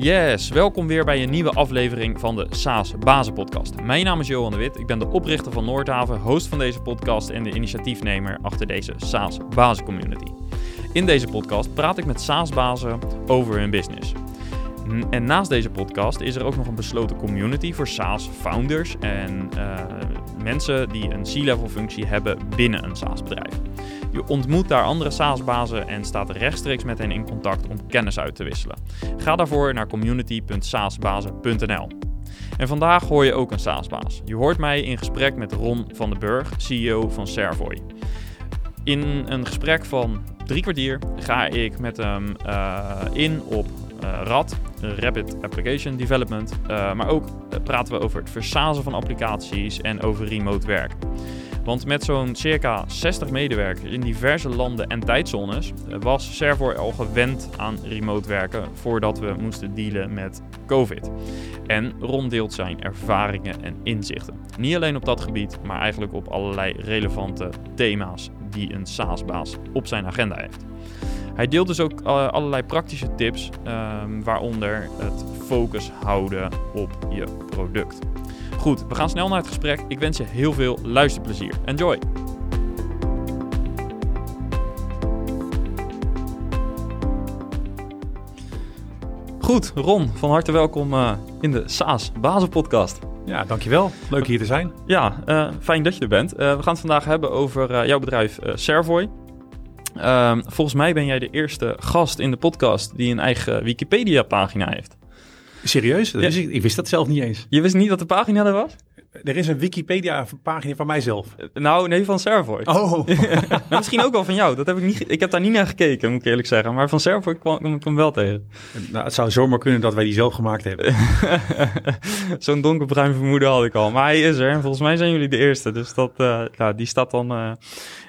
Yes, welkom weer bij een nieuwe aflevering van de SaaS Bazen Podcast. Mijn naam is Johan de Wit, ik ben de oprichter van Noordhaven, host van deze podcast en de initiatiefnemer achter deze SaaS Bazen Community. In deze podcast praat ik met SaaS bazen over hun business. En naast deze podcast is er ook nog een besloten community voor SaaS founders en uh, mensen die een C-level functie hebben binnen een SaaS bedrijf. Je ontmoet daar andere SaaS-bazen en staat rechtstreeks met hen in contact om kennis uit te wisselen. Ga daarvoor naar community.saasbazen.nl. En vandaag hoor je ook een SaaS-baas. Je hoort mij in gesprek met Ron van den Burg, CEO van Servoy. In een gesprek van drie kwartier ga ik met hem uh, in op uh, RAD, Rapid Application Development, uh, maar ook praten we over het versazen van applicaties en over remote werk. Want met zo'n circa 60 medewerkers in diverse landen en tijdzones was Servoy al gewend aan remote werken voordat we moesten dealen met COVID. En Ron deelt zijn ervaringen en inzichten. Niet alleen op dat gebied, maar eigenlijk op allerlei relevante thema's die een SaaS-baas op zijn agenda heeft. Hij deelt dus ook uh, allerlei praktische tips, um, waaronder het focus houden op je product. Goed, we gaan snel naar het gesprek. Ik wens je heel veel luisterplezier. Enjoy! Goed, Ron, van harte welkom uh, in de SaaS Bazen Podcast. Ja, dankjewel. Leuk hier te zijn. Ja, uh, fijn dat je er bent. Uh, we gaan het vandaag hebben over jouw bedrijf Servoy. Ehm, volgens mij ben jij de eerste gast in de podcast die een eigen Wikipedia-pagina heeft. Serieus? Dat ja. wist ik, ik, wist dat zelf niet eens. Je wist niet dat de pagina er was? Er is een Wikipedia-pagina van mijzelf. Nou, nee, van Servoy. Oh. nou, misschien ook wel van jou. Dat heb ik, niet, ik heb daar niet naar gekeken, moet ik eerlijk zeggen. Maar van Servoy kwam ik hem wel tegen. Nou, het zou zomaar kunnen dat wij die zelf gemaakt hebben. Zo'n donkerbruin vermoeden had ik al. Maar hij is er en volgens mij zijn jullie de eerste. Dus dat, uh, nou, die staat dan uh,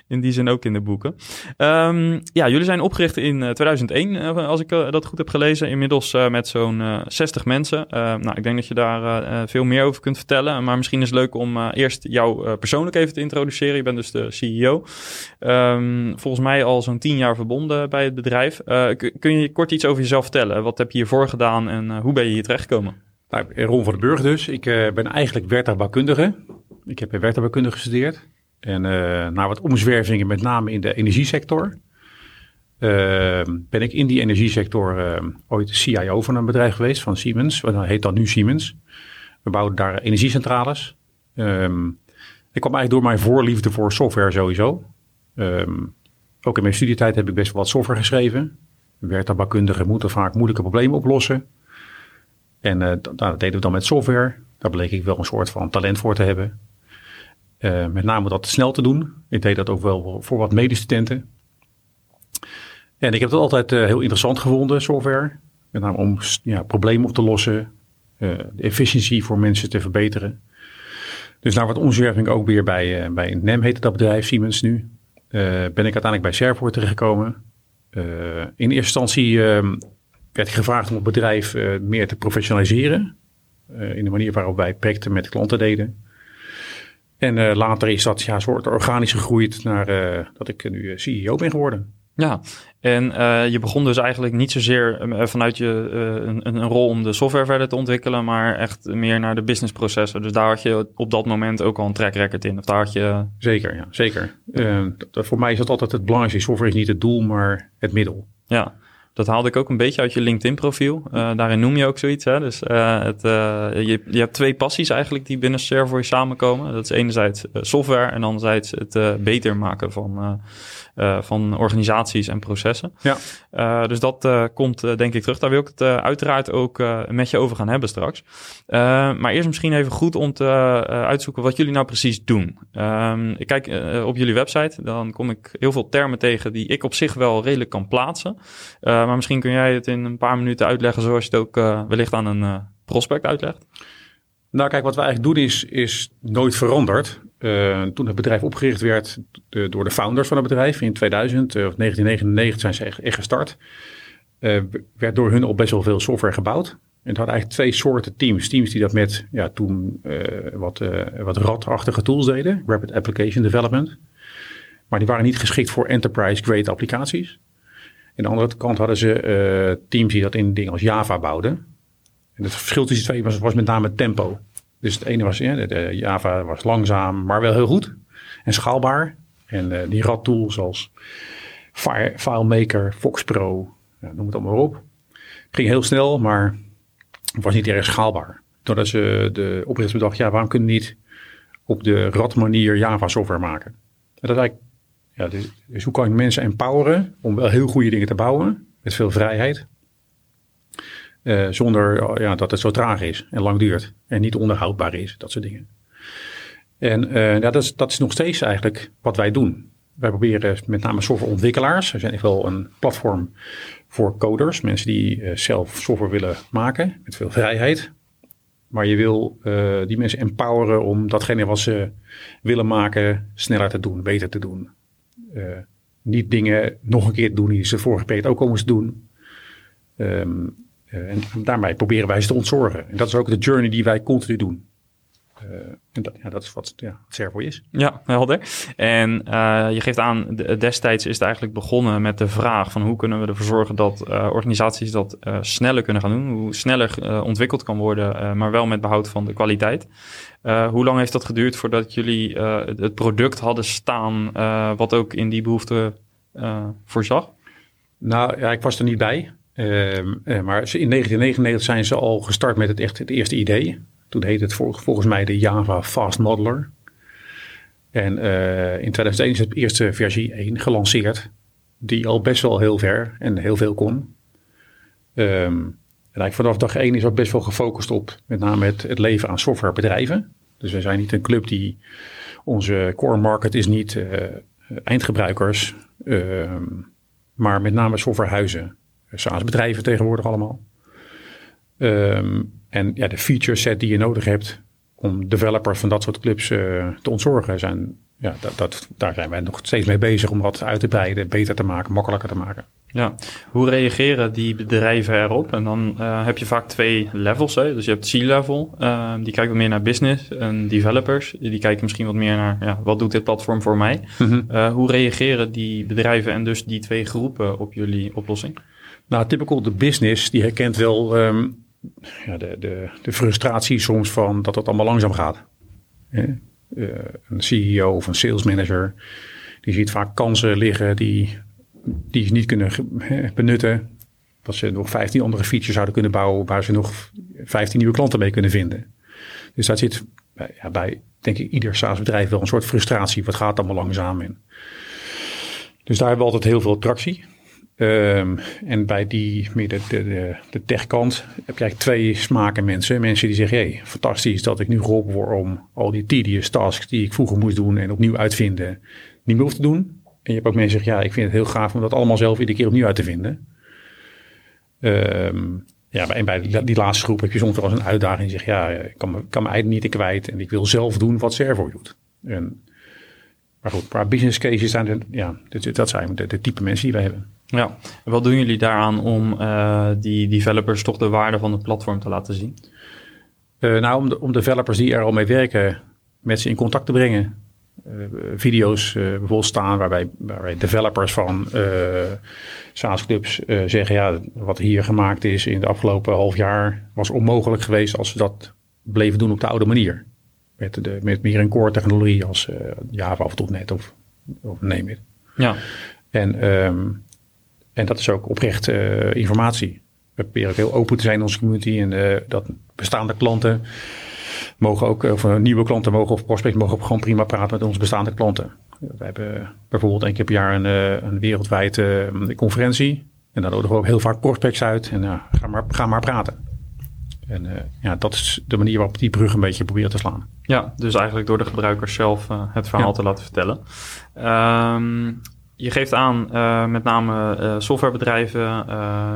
in die zin ook in de boeken. Um, ja, jullie zijn opgericht in 2001, uh, als ik uh, dat goed heb gelezen. Inmiddels met zo'n 60 mensen. nou, ik denk dat je daar veel meer over kunt vertellen. Maar misschien is het leuk om eerst jou persoonlijk even te introduceren. Je bent dus de CEO. Um, volgens mij al zo'n 10 jaar verbonden bij het bedrijf. kun je kort iets over jezelf vertellen? Wat heb je hiervoor gedaan en hoe ben je hier terechtgekomen? Nou, Ron van den Burg dus. Ik ben eigenlijk werktuigbouwkundige. Ik heb werktuigbouwkunde gestudeerd. En uh, na wat omzwervingen, met name in de energiesector, uh, ben ik in die energiesector uh, ooit CIO van een bedrijf geweest, van Siemens. Dat heet dan nu Siemens. We bouwden daar energiecentrales. Um, ik kwam eigenlijk door mijn voorliefde voor software sowieso. Um, ook in mijn studietijd heb ik best wel wat software geschreven. Werktuigbouwkundigen moeten vaak moeilijke problemen oplossen. En dat, dat deden we dan met software. Daar bleek ik wel een soort van talent voor te hebben. Uh, met name dat snel te doen. Ik deed dat ook wel voor wat medestudenten. En ik heb het altijd uh, heel interessant gevonden, software. Met name om ja, problemen op te lossen, uh, de efficiëntie voor mensen te verbeteren. Dus na wat omzwerving ook weer bij, bij NEM heette dat bedrijf, Siemens nu. ben ik uiteindelijk bij Servoort terechtgekomen. in eerste instantie ehm, werd ik gevraagd om het bedrijf meer te professionaliseren. in de manier waarop wij projecten met klanten deden. En uh, later is dat ja, soort organisch gegroeid naar uh, dat ik nu CEO ben geworden. Ja, en uh, je begon dus eigenlijk niet zozeer vanuit je een, een, rol om de software verder te ontwikkelen, maar echt meer naar de businessprocessen. Dus daar had je op dat moment ook al een track record in. Of daar had je... Zeker, ja, zeker. Dat, voor mij is dat altijd het belangrijkste. Software is niet het doel, maar het middel. Ja, dat haalde ik ook een beetje uit je LinkedIn-profiel. Uh, daarin noem je ook zoiets. Hè? Dus uh, het, uh, je, je hebt twee passies eigenlijk die binnen Servoy samenkomen. Dat is enerzijds software en anderzijds het beter maken van van organisaties en processen. Ja. Uh, dus dat uh, komt denk ik terug. Daar wil ik het uiteraard ook met je over gaan hebben straks. maar eerst misschien even goed om te uitzoeken wat jullie nou precies doen. Um, ik kijk op jullie website, dan kom ik heel veel termen tegen die ik op zich wel redelijk kan plaatsen. maar misschien kun jij het in een paar minuten uitleggen zoals je het ook wellicht aan een prospect uitlegt. Nou, kijk, wat we eigenlijk doen is, is nooit veranderd. Uh, toen het bedrijf opgericht werd door de founders van het bedrijf in 2000 uh, of 1999 zijn ze echt, gestart. Uh, werd door hun al best wel veel software gebouwd. En het hadden eigenlijk twee soorten teams. Teams die dat met ja, toen wat, wat RAD-achtige tools deden, Rapid Application Development. Maar die waren niet geschikt voor enterprise-grade applicaties. En aan de andere kant hadden ze teams die dat in dingen als Java bouwden. En het verschil tussen die twee was, met name tempo. Dus het ene was, de, Java was langzaam, maar wel heel goed. En schaalbaar. En uh, die RAD-tools zoals File, FileMaker, Fox Pro, ja, noem het allemaal op. Ging heel snel, maar was niet erg schaalbaar. Doordat ze de oprichters bedacht, ja, waarom kunnen we niet op de RAD-manier Java-software maken? En dat eigenlijk, ja, dus, dus hoe kan ik mensen empoweren om wel heel goede dingen te bouwen, met veel vrijheid, uh, zonder ja, dat het zo traag is en lang duurt en niet onderhoudbaar is, dat soort dingen. En uh, ja, dat, is, dat is nog steeds eigenlijk wat wij doen. Wij proberen met name softwareontwikkelaars. We zijn echt wel een platform voor coders, mensen die uh, zelf software willen maken met veel vrijheid. Maar je wil die mensen empoweren om datgene wat ze willen maken sneller te doen, beter te doen. niet dingen nog een keer doen die ze vorige keer ook al moesten doen. Um, en daarmee proberen wij ze te ontzorgen. En dat is ook de journey die wij continu doen. Uh, en dat, ja, dat is wat, ja, wat Servo is. Ja, helder. En uh, je geeft aan, destijds is het eigenlijk begonnen met de vraag van hoe kunnen we ervoor zorgen dat organisaties dat sneller kunnen gaan doen. Hoe sneller ontwikkeld kan worden, maar wel met behoud van de kwaliteit. hoe lang heeft dat geduurd voordat jullie het product hadden staan wat ook in die behoefte voorzag? Nou ja, ik was er niet bij. Uh, maar in 1999 zijn ze al gestart met het, het eerste idee. Toen heette het volgens mij de Java Fast Modeler. En uh, in 2001 is het eerste versie 1 gelanceerd. Die al best wel heel ver en heel veel kon. Um, en eigenlijk vanaf dag 1 is ook best wel gefocust op met name het, leven aan softwarebedrijven. Dus we zijn niet een club die onze core market is niet uh, eindgebruikers, uh, maar met name softwarehuizen. SaaS-bedrijven tegenwoordig allemaal. Um, en ja, de feature set die je nodig hebt om developers van dat soort clubs uh, te ontzorgen, zijn, ja, dat, dat, daar zijn wij nog steeds mee bezig om dat uit te breiden, beter te maken, makkelijker te maken. Ja, hoe reageren die bedrijven erop? En dan uh, heb je vaak twee levels. Hè? Dus je hebt C-level, uh, die kijkt wat meer naar business. En developers, die kijken misschien wat meer naar ja, wat doet dit platform voor mij? Mm -hmm. hoe reageren die bedrijven en dus die twee groepen op jullie oplossing? Nou, typical de business, die herkent wel um, ja, de, de, de frustratie soms van dat het allemaal langzaam gaat. Uh, een CEO of een sales manager, die ziet vaak kansen liggen die, die ze niet kunnen benutten. Dat ze nog 15 andere features zouden kunnen bouwen waar ze nog 15 nieuwe klanten mee kunnen vinden. Dus daar zit bij denk ik, ieder SaaS-bedrijf wel een soort frustratie. Wat gaat allemaal langzaam in? Dus daar hebben we altijd heel veel tractie. Um, en bij die, meer de, de, de techkant heb je eigenlijk twee smaken mensen. Mensen die zeggen, hey, fantastisch dat ik nu geholpen word om al die tedious tasks die ik vroeger moest doen en opnieuw uitvinden, niet meer hoef te doen. En je hebt ook mensen die zeggen, ja, ik vind het heel gaaf om dat allemaal zelf iedere keer opnieuw uit te vinden. Um, ja, en bij die, laatste groep heb je soms wel eens een uitdaging. Je zegt, ja, ik kan, kan mijn eigen niet kwijt en ik wil zelf doen wat Servo doet. En, maar goed, maar business cases zijn, de, ja, dat zijn de, de type mensen die wij hebben. Ja, en wat doen jullie daaraan om uh, die developers toch de waarde van het platform te laten zien? Uh, nou, om, de, om developers die er al mee werken, met ze in contact te brengen. Uh, video's bijvoorbeeld staan waarbij, waarbij developers van SaaS-clubs zeggen: ja, wat hier gemaakt is in de afgelopen half jaar was onmogelijk geweest als we dat bleven doen op de oude manier. Met, de, met meer een core technologie als Java of .NET of, of neem het. Ja. En um, en dat is ook oprecht uh, informatie. We proberen ook heel open te zijn in onze community. En uh, dat bestaande klanten mogen ook, of uh, nieuwe klanten mogen of prospects mogen ook gewoon prima praten met onze bestaande klanten. We hebben bijvoorbeeld één keer per jaar een, een wereldwijde conferentie. En daar nodigen we ook heel vaak prospects uit. En ga, maar, ga maar praten. En ja, dat is de manier waarop die brug een beetje proberen te slaan. Ja, dus eigenlijk door de gebruikers zelf het verhaal ja. te laten vertellen. Um, je geeft aan uh, met name softwarebedrijven,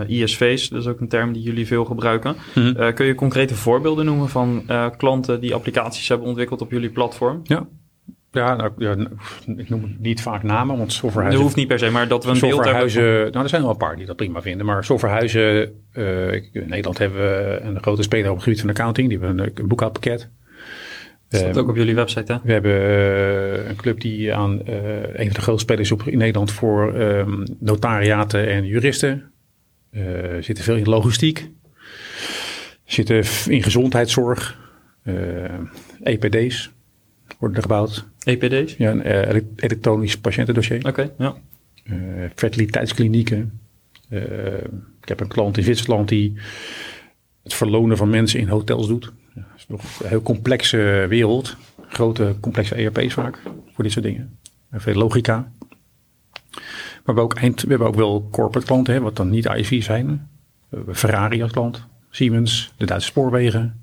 ISV's, dat is ook een term die jullie veel gebruiken. Mm -hmm. kun je concrete voorbeelden noemen van klanten die applicaties hebben ontwikkeld op jullie platform? Ja. Ja, nou, ja, ik noem niet vaak namen, want softwarehuizen... Dat hoeft niet per se, maar dat we een beeld hebben... Nou, er zijn wel een paar die dat prima vinden. Maar softwarehuizen... in Nederland hebben we een grote speler op het gebied van accounting. Die hebben een, een boekhoudpakket. Dat ook op jullie website, hè? We hebben uh, een club die aan uh, een van de grootste spelers op in Nederland voor um, notariaten en juristen. Zitten veel in logistiek. Zitten in gezondheidszorg, EPD's worden er gebouwd. EPD's? Ja, een elektronisch patiëntendossier. Oké, ja. fertiliteitsklinieken. ik heb een klant in Zwitserland die het verlonen van mensen in hotels doet. Ja, dat is nog een heel complexe wereld. Grote, complexe ERP's vaak voor dit soort dingen. Veel logica. Maar we, ook eind, we hebben ook wel corporate klanten, hè, wat dan niet ISV zijn. We hebben Ferrari als klant, Siemens, de Duitse spoorwegen.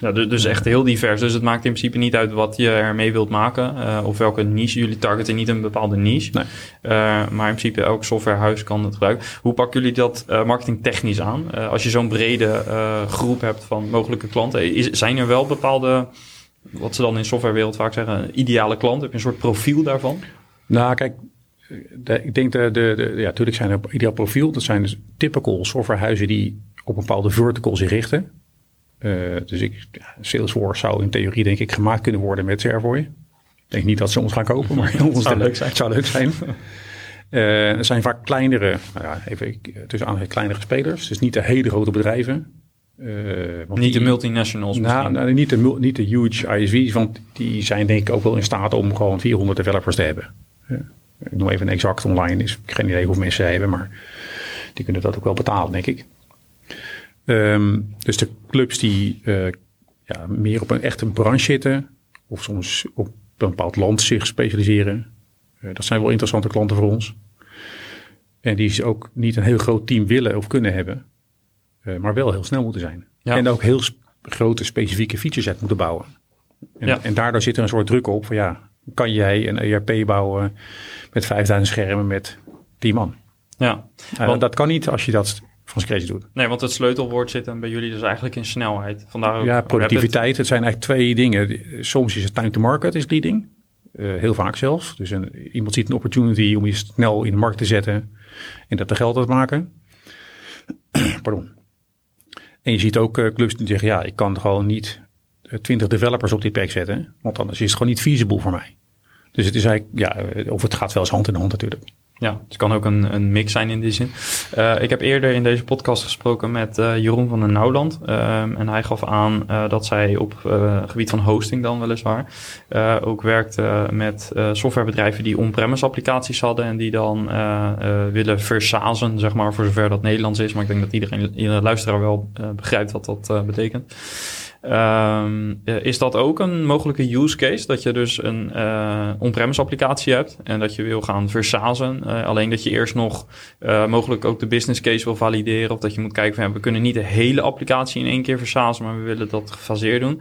Ja, dus echt heel divers. Dus het maakt in principe niet uit wat je ermee wilt maken. Uh, of welke niche. Jullie targeten niet een bepaalde niche. Nee. Uh, maar in principe elk softwarehuis kan het gebruiken. Hoe pakken jullie dat uh, marketingtechnisch aan? als je zo'n brede groep hebt van mogelijke klanten. Is, zijn er wel bepaalde, wat ze dan in softwarewereld vaak zeggen, ideale klant? Heb je een soort profiel daarvan? Nou, kijk, de, ik denk, de, de, de, ja, natuurlijk zijn er ideaal profiel. Dat zijn dus typical softwarehuizen die op een bepaalde vertical zich richten. Uh, dus ik, Salesforce zou in theorie denk ik gemaakt kunnen worden met Servoy. Ik denk niet dat ze ons gaan kopen, maar het zou leuk zijn. Het zou leuk zijn. Uh, er zijn vaak kleinere, nou ja, even tussen aan kleinere spelers. Dus niet de hele grote bedrijven. Uh, niet die, de multinationals nou, nou, niet, de, niet de huge ISV's, want die zijn denk ik ook wel in staat om gewoon 400 developers te hebben. Ik noem even een exact online. Is, geen idee hoeveel mensen ze hebben, maar die kunnen dat ook wel betalen, denk ik. Um, dus de clubs die uh, ja, meer op een echte branche zitten, of soms op een bepaald land zich specialiseren, uh, dat zijn wel interessante klanten voor ons. En die ook niet een heel groot team willen of kunnen hebben, uh, maar wel heel snel moeten zijn. Ja. En ook heel grote specifieke features uit moeten bouwen. En, ja. en daardoor zit er een soort druk op van ja, kan jij een ERP bouwen met 5000 schermen met 10 man. Ja, uh, want dat kan niet als je dat van scratch doet. Nee, want het sleutelwoord zit dan bij jullie dus eigenlijk in snelheid. Vandaar ook, ja, productiviteit. Het... zijn eigenlijk twee dingen. Soms is het time to market is leading. Uh, heel vaak zelfs. Dus een, iemand ziet een opportunity om je snel in de markt te zetten en dat er geld uit te maken. Pardon. En je ziet ook uh, clubs die zeggen, ja, ik kan gewoon niet 20 developers op dit pack zetten, want anders is het gewoon niet feasible voor mij. Dus het is eigenlijk, ja, of het gaat wel eens hand in hand natuurlijk. Ja, het kan ook een, een mix zijn in die zin. Uh, ik heb eerder in deze podcast gesproken met uh, Jeroen van den Nouwland. Uh, en hij gaf aan dat zij op gebied van hosting dan weliswaar ook werkte met softwarebedrijven die on-premise applicaties hadden en die dan willen versazen, zeg maar, voor zover dat Nederlands is. Maar ik denk dat iedereen, iedere luisteraar wel begrijpt wat dat betekent. Um, is dat ook een mogelijke use case? Dat je dus een uh, on-premise applicatie hebt en dat je wil gaan versazen. Uh, alleen dat je eerst nog uh, mogelijk ook de business case wil valideren. Of dat je moet kijken van ja, we kunnen niet de hele applicatie in één keer versazen, maar we willen dat gefaseerd doen.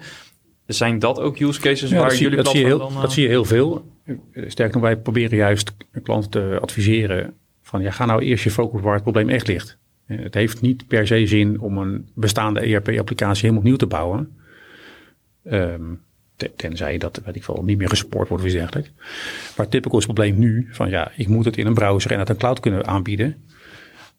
Zijn dat ook use cases waar jullie dat zie, je heel, dan, dat zie je heel veel. Sterker nog, wij proberen juist klanten te adviseren van ja, ga nou eerst je focus waar het probleem echt ligt. Het heeft niet per se zin om een bestaande ERP-applicatie helemaal opnieuw te bouwen. Um, tenzij dat, weet ik wel, niet meer gesupport wordt of iets dergelijks. Maar typical is het probleem nu van ja, ik moet het in een browser en uit een cloud kunnen aanbieden.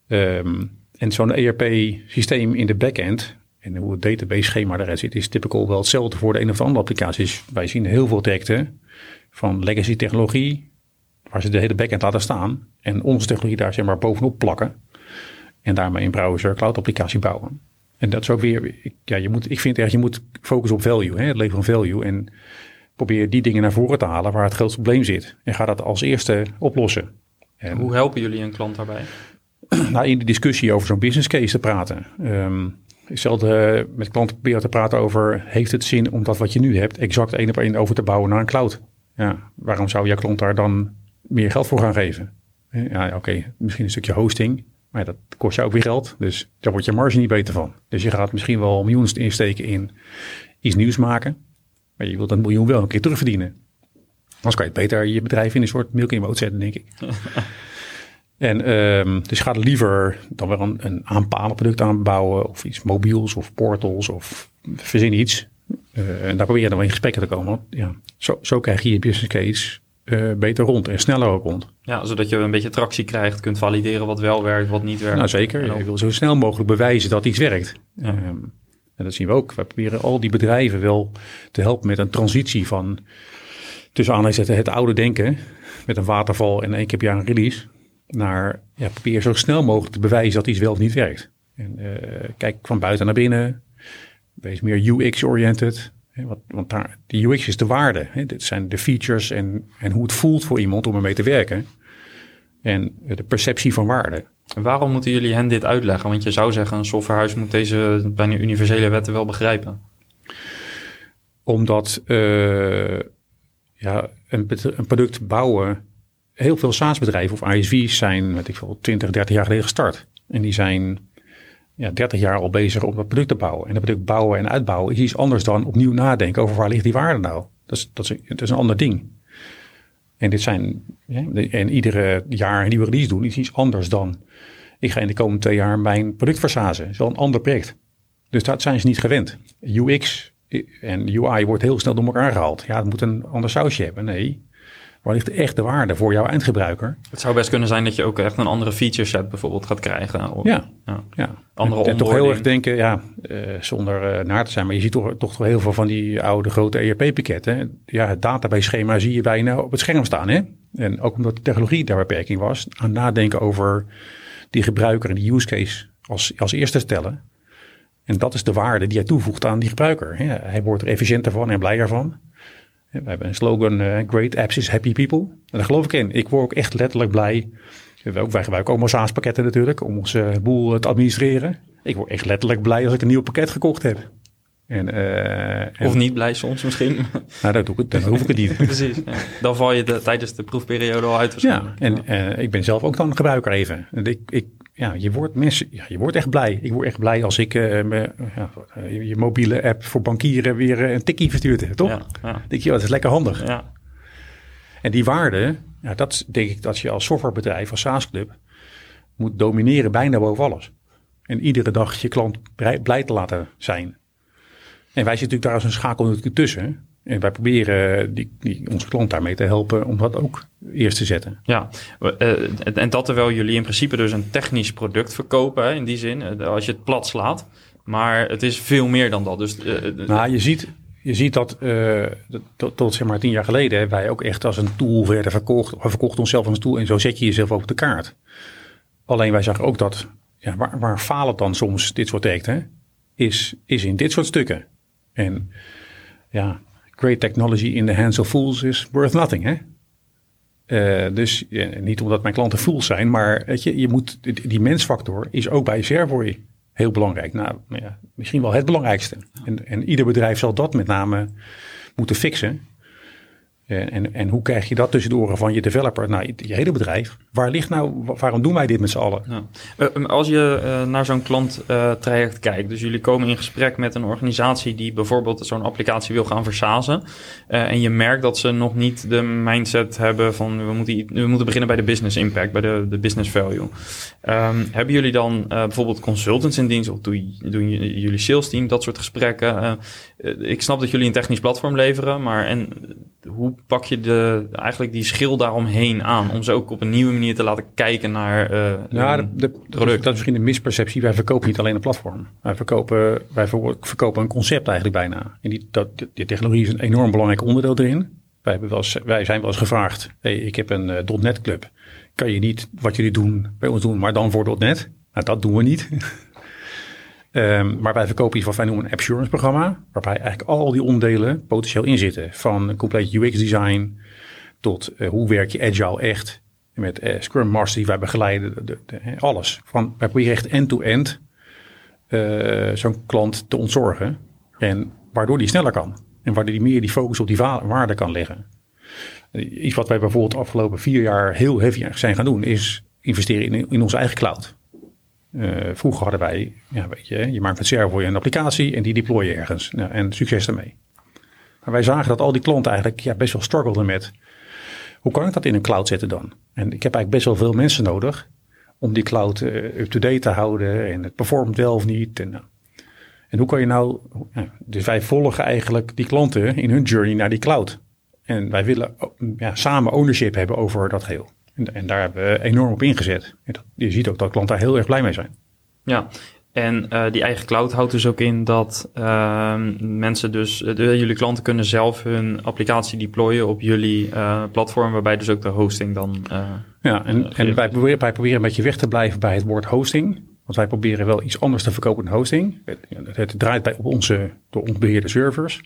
Um, en zo'n ERP-systeem in de backend en hoe het database schema eruit zit, is typical wel hetzelfde voor de een of andere applicaties. Wij zien heel veel trajecten van legacy technologie, waar ze de hele backend laten staan. En onze technologie daar zeg maar bovenop plakken. En daarmee een browser cloud applicatie bouwen. En dat is ook weer, ja, je moet, ik vind echt, je moet focussen op value, hè, het leveren van value. En probeer die dingen naar voren te halen waar het grootste probleem zit. En ga dat als eerste oplossen. En, Hoe helpen jullie een klant daarbij? Nou, in de discussie over zo'n business case te praten. Um, ik zal uh, met klanten proberen te praten over, heeft het zin om dat wat je nu hebt exact één op één over te bouwen naar een cloud? Ja, waarom zou jouw klant daar dan meer geld voor gaan geven? Ja, oké, okay, misschien een stukje hosting. Maar dat kost je ook weer geld. Dus daar wordt je marge niet beter van. Dus je gaat misschien wel miljoenen insteken in iets nieuws maken. Maar je wilt dat miljoen wel een keer terugverdienen. Anders kan je beter je bedrijf in een soort milk in zetten, denk ik. en um, dus gaat liever dan wel een, een aanpalen product aanbouwen. Of iets mobiels of portals of verzin iets. Uh, en daar probeer je dan wel in gesprekken te komen. Ja, zo, zo krijg je je business case uh, beter rond en sneller ook rond. Ja, zodat je een beetje tractie krijgt, kunt valideren wat wel werkt, wat niet werkt. Nou zeker, je wil zo snel mogelijk bewijzen dat iets werkt. Ja. Um, en dat zien we ook. We proberen al die bedrijven wel te helpen met een transitie van tussen aanhalingszetten het oude denken met een waterval en één keer per jaar een release naar ja, probeer zo snel mogelijk te bewijzen dat iets wel of niet werkt. En kijk van buiten naar binnen. Wees meer UX-oriented. Want, want daar, de UX is de waarde. Hè? Dit zijn de features en, en hoe het voelt voor iemand om ermee te werken. En de perceptie van waarde. En waarom moeten jullie hen dit uitleggen? Want je zou zeggen, een softwarehuis moet deze bijna universele wetten wel begrijpen. Omdat uh, ja, een, een, product bouwen, heel veel SaaS-bedrijven of ISV's zijn, weet ik veel, 20, 30 jaar geleden gestart. En die zijn ja, 30 jaar al bezig om dat product te bouwen. En dat product bouwen en uitbouwen is iets anders dan opnieuw nadenken over waar ligt die waarde nou. Dat is, dat is, een ander ding. En dit zijn, ja, en iedere jaar een nieuwe release doen is iets anders dan ik ga in de komende twee jaar mijn product versazen. Dat is wel een ander project. Dus dat zijn ze niet gewend. UX en UI wordt heel snel door elkaar gehaald. Ja, het moet een ander sausje hebben. Nee, waar ligt echt de waarde voor jouw eindgebruiker? Het zou best kunnen zijn dat je ook echt een andere feature set bijvoorbeeld gaat krijgen. Of, ja, ja. ja. Andere en, en toch heel erg denken, ja, uh, zonder uh, naar te zijn, maar je ziet toch, toch heel veel van die oude grote ERP-pakketten. Ja, het database-schema zie je bijna op het scherm staan. Hè? En ook omdat de technologie daar beperking was, aan nadenken over die gebruiker en die use case als, als eerste stellen. En dat is de waarde die hij toevoegt aan die gebruiker. Ja, hij wordt er efficiënter van en blijer van. We hebben een slogan, uh, great apps is happy people. En daar geloof ik in. Ik word ook echt letterlijk blij. Wij gebruiken ook SaaS pakketten natuurlijk om onze boel te administreren. Ik word echt letterlijk blij als ik een nieuw pakket gekocht heb. En, uh, of niet blij soms misschien. Nou, dat, doe ik, dan hoef ik het niet. Precies. Ja. Dan val je de, tijdens de proefperiode al uit Ja, en uh, ik ben zelf ook dan gebruiker even. En ik, ik, ja, je, wordt mensen, ja, je wordt echt blij. Ik word echt blij als ik uh, me, ja, je mobiele app voor bankieren weer een tikkie verstuurd heb, toch? Ja, ja. denk je, oh, dat is lekker handig. Ja. En die waarde, ja, dat denk ik dat je als softwarebedrijf, als SaaS-club, moet domineren bijna boven alles. En iedere dag je klant blij te laten zijn. En wij zitten natuurlijk daar als een schakel tussen. En wij proberen die, die, onze klant daarmee te helpen om dat ook eerst te zetten. Ja, uh, en dat terwijl jullie in principe dus een technisch product verkopen, hè, in die zin, uh, als je het plat slaat. Maar het is veel meer dan dat. Dus, uh, nou, je ziet, je ziet dat tot, tot, zeg maar tien jaar geleden wij ook echt als een tool werden verkocht. We verkochten onszelf als een tool en zo zet je jezelf op de kaart. Alleen wij zagen ook dat, ja, waar, waar falen dan soms dit soort trajecten, is, is in dit soort stukken. En ja, great technology in the hands of fools is worth nothing, hè? Uh, dus niet omdat mijn klanten fools zijn, maar weet je, je moet, die mensfactor is ook bij Servoy heel belangrijk. Nou ja, misschien wel het belangrijkste. En, en ieder bedrijf zal dat met name moeten fixen. Eh, en, en hoe krijg je dat tussen de oren van je developer nou, je hele bedrijf? Waar ligt nou, waarom doen wij dit met z'n allen? Ja. Uh, als je uh, naar zo'n klanttraject kijkt, dus jullie komen in gesprek met een organisatie die bijvoorbeeld zo'n applicatie wil gaan versazen. en je merkt dat ze nog niet de mindset hebben van we moeten, we moeten beginnen bij de business impact, bij de, de business value. Um, hebben jullie dan bijvoorbeeld consultants in dienst of doen, doen jullie sales team dat soort gesprekken? ik snap dat jullie een technisch platform leveren, maar en hoe pak je de, eigenlijk die schil daaromheen aan? Om ze ook op een nieuwe manier te laten kijken naar uh, nou, de, product. Dat is misschien een misperceptie. Wij verkopen niet alleen een platform. Wij verkopen, wij verkopen een concept eigenlijk bijna. En die, dat, die technologie is een enorm belangrijk onderdeel erin. Wij, hebben wel eens, wij zijn wel eens gevraagd. Hey, ik heb een uh, .NET club. Kan je niet wat jullie doen bij ons doen, maar dan voor .NET? Nou, dat doen we niet. Um, maar wij verkopen iets wat wij noemen een assurance programma. Waarbij eigenlijk al die onderdelen potentieel in zitten. Van compleet UX design tot uh, hoe werk je agile echt. Met uh, Scrum Master die wij begeleiden. De, alles. Van, wij proberen echt end-to-end uh, zo'n klant te ontzorgen. En waardoor die sneller kan. En waardoor die meer die focus op die waarde kan leggen. Iets wat wij bijvoorbeeld de afgelopen vier jaar heel heavy zijn gaan doen. Is investeren in, in onze eigen cloud. Uh, vroeger hadden wij, ja, weet je, je maakt met Servo een applicatie en die deploy je ergens. Nou, en succes ermee. Maar wij zagen dat al die klanten eigenlijk ja, best wel struggelden met, hoe kan ik dat in een cloud zetten dan? En ik heb eigenlijk best wel veel mensen nodig om die cloud uh, up-to-date te houden en het performt wel of niet. En, uh, en hoe kan je nou, dus wij volgen eigenlijk die klanten in hun journey naar die cloud. En wij willen ja, samen ownership hebben over dat geheel. En, en, daar hebben we enorm op ingezet. En dat, je ziet ook dat klanten daar heel erg blij mee zijn. Ja, en uh, die eigen cloud houdt dus ook in dat uh, mensen dus, uh, jullie klanten kunnen zelf hun applicatie deployen op jullie uh, platform, waarbij dus ook de hosting dan. ja, en, en wij, proberen, wij proberen een beetje weg te blijven bij het woord hosting. Want wij proberen wel iets anders te verkopen dan hosting. Het, het draait bij op onze door ons beheerde servers.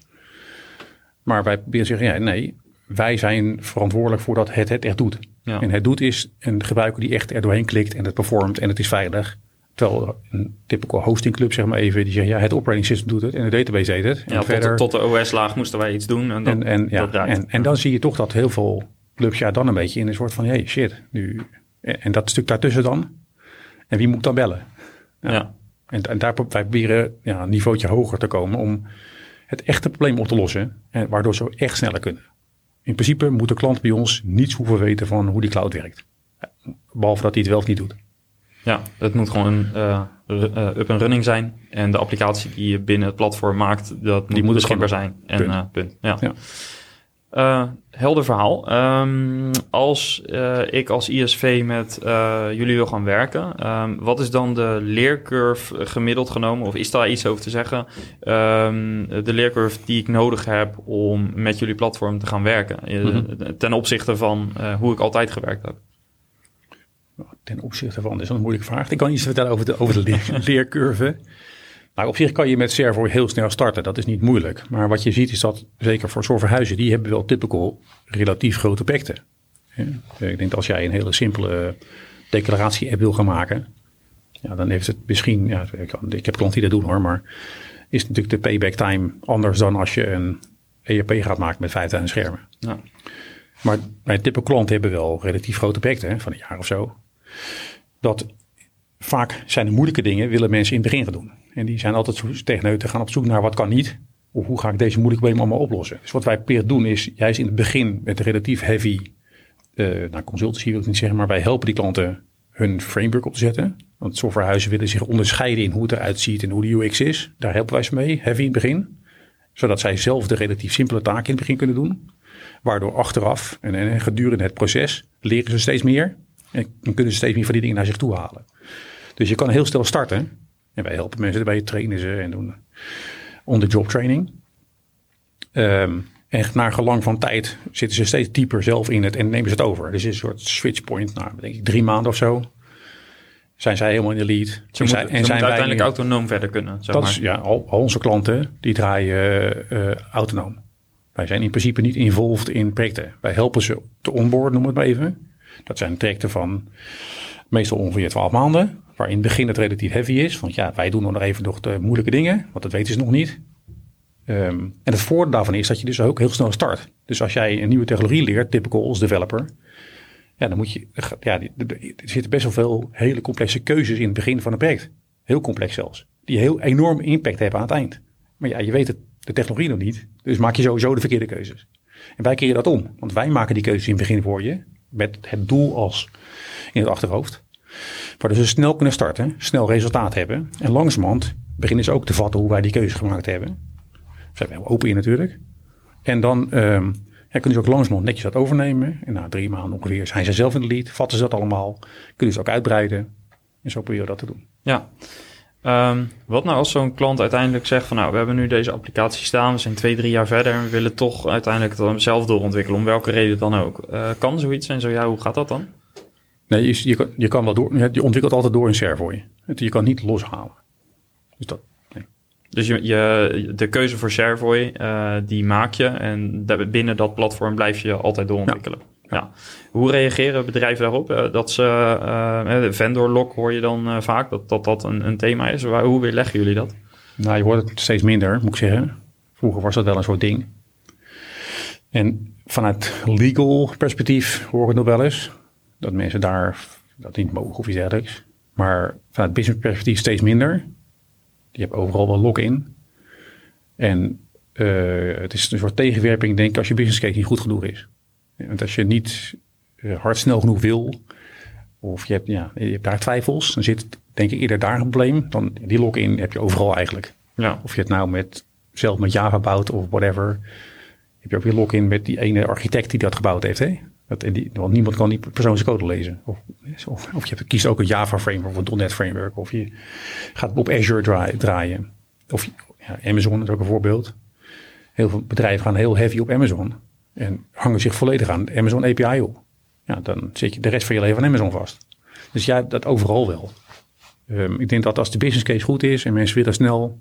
Maar wij proberen te zeggen, ja, nee, wij zijn verantwoordelijk voor dat het het echt doet. Ja. En het doet is een gebruiker die echt er doorheen klikt en het performt en het is veilig. Terwijl een typical hosting club, zeg maar even, die zegt ja, het operating system doet het en de database deed het. En Ja, verder, tot, tot de OS-laag moesten wij iets doen en dat, en, en, ja, en, en dan zie je toch dat heel veel clubs ja, dan een beetje in een soort van, hey, shit, nu. En, dat stuk daartussen dan. En wie moet dan bellen? ja. En, en daar wij proberen ja, een niveautje hoger te komen om het echte probleem op te lossen. En waardoor ze echt sneller kunnen. In principe moet de klant bij ons niets hoeven weten van hoe die cloud werkt. Behalve dat hij het wel of niet doet. Ja, het moet gewoon eh, up en running zijn. En de applicatie die je binnen het platform maakt, dat moet moet beschikbaar zijn. En Punt. eh, punt. Ja. Ja. Eh, helder verhaal. Ehm, als eh, ik als ISV met eh, jullie wil gaan werken, ehm, wat is dan de leercurve gemiddeld genomen? Of is daar iets over te zeggen? Ehm, de leercurve die ik nodig heb om met jullie platform te gaan werken. Mhm. Ten opzichte van hoe ik altijd gewerkt heb. Ten opzichte van, dat is een moeilijke vraag. Ik kan iets vertellen over de, over de leer- leercurve. Nou, op zich kan je met Servo heel snel starten. Dat is niet moeilijk. Maar wat je ziet is dat, zeker voor zorgverhuizen, die hebben wel typical relatief grote. Hè? Ik denk dat als jij een hele simpele declaratie-app wil gaan maken, ja, dan heeft het misschien, ja, ik heb klanten die dat doen hoor, maar is natuurlijk de payback time anders dan als je een ERP gaat maken met 5000 schermen. Ja. Maar bij type klanten hebben wel relatief grote projecten hè, van een jaar of zo. Dat vaak zijn de moeilijke dingen willen mensen in het begin gaan doen. En die zijn altijd tegen te gaan op zoek naar wat kan niet. Of hoe ga ik deze moeilijke problemen allemaal oplossen. Dus wat wij te doen is juist in het begin met relatief heavy eh nou, consultancy wil ik niet zeggen. Maar wij helpen die klanten hun framework op te zetten. Want softwarehuizen willen zich onderscheiden in hoe het eruit ziet en hoe de UX is. Daar helpen wij ze mee, heavy in het begin. Zodat zij zelf de relatief simpele taken in het begin kunnen doen. Waardoor achteraf en, en gedurende het proces leren ze steeds meer. En kunnen ze steeds meer van die dingen naar zich toe halen. Dus je kan heel snel starten. En wij helpen mensen erbij, trainen ze en doen on-the-job training. Ehm, en naar gelang van tijd zitten ze steeds dieper zelf in het en nemen ze het over. Dus het is een soort switch point, nou, denk ik drie maanden of zo. Zijn zij helemaal in de lead. Ze en moeten, ze en moeten zijn wij uiteindelijk nu- autonoom verder kunnen. Zeg dat maar. is, ja, al, al onze klanten die draaien eh, eh, autonoom. Wij zijn in principe niet involved in projecten. Wij helpen ze te onboarden, noem het maar even. Dat zijn trajecten van meestal ongeveer 12 maanden. Waar in het begin het relatief heavy is. Want ja, wij doen nog even nog de moeilijke dingen. Want dat weten ze nog niet. Ehm, en het voordeel daarvan is dat je dus ook heel snel start. Dus als jij een nieuwe technologie leert, typical als developer. Ja, dan moet je. Ja, er zitten best wel veel hele complexe keuzes in het begin van een project. Heel complex zelfs. Die heel enorm impact hebben aan het eind. Maar ja, je weet het, de technologie nog niet. Dus maak je sowieso de verkeerde keuzes. En wij keren dat om. Want wij maken die keuzes in het begin voor je. Met het doel als in het achterhoofd. Waardoor ze snel kunnen starten. Snel resultaat hebben. En langzamerhand beginnen ze ook te vatten hoe wij die keuze gemaakt hebben. Zijn we open in natuurlijk. En dan ehm, kunnen ze ook langzamerhand netjes dat overnemen. En na drie maanden ongeveer zijn ze zelf in de lead. Vatten ze dat allemaal. Kunnen ze ook uitbreiden. En zo proberen we dat te doen. Ja. Ehm, wat nou als zo'n klant uiteindelijk zegt van nou, we hebben nu deze applicatie staan, we zijn twee, drie jaar verder en we willen toch uiteindelijk het zelf doorontwikkelen, om welke reden dan ook. Eh, kan zoiets en zo ja, hoe gaat dat dan? Nee, je, je, kan, je kan wel door. Je ontwikkelt altijd door een Servoy. Je kan niet loshalen. Dus dat. Nee. Dus je, je, de keuze voor Sharevoy, eh, die maak je en binnen dat platform blijf je altijd doorontwikkelen. Ja. Hoe reageren bedrijven daarop? Eh, dat ze, eh, vendor lock hoor je dan vaak, dat dat, dat een, een thema is. Waar, hoe weerleggen jullie dat? Nou, je hoort het steeds minder, moet ik zeggen. Vroeger was dat wel een soort ding. En vanuit legal perspectief hoor ik het nog wel eens. Dat mensen daar dat niet mogen of iets dergelijks. Maar vanuit business perspectief steeds minder. Je hebt overal wel lock-in. En eh, het is een soort tegenwerping, denk ik, als je business case niet goed genoeg is. Want als je niet eh, hard snel genoeg wil, of je hebt, ja, je hebt daar twijfels, dan zit denk ik eerder daar een probleem. Dan die lock-in heb je overal eigenlijk. Ja, Of je het nou met, zelf met Java bouwt of whatever. Heb je ook weer lock-in met die ene architect die dat gebouwd heeft. Hè? Dat, die, want niemand kan die code lezen. Of, of, of je kiest ook een Java framework of een .NET framework. Of je gaat op Azure draai- draaien. Of ja, Amazon is ook een voorbeeld. Heel veel bedrijven gaan heel heavy op Amazon. En hangen zich volledig aan Amazon API op. Ja, dan zit je de rest van je leven aan Amazon vast. Dus ja, dat overal wel. Ehm, ik denk dat als de business case goed is en mensen willen snel,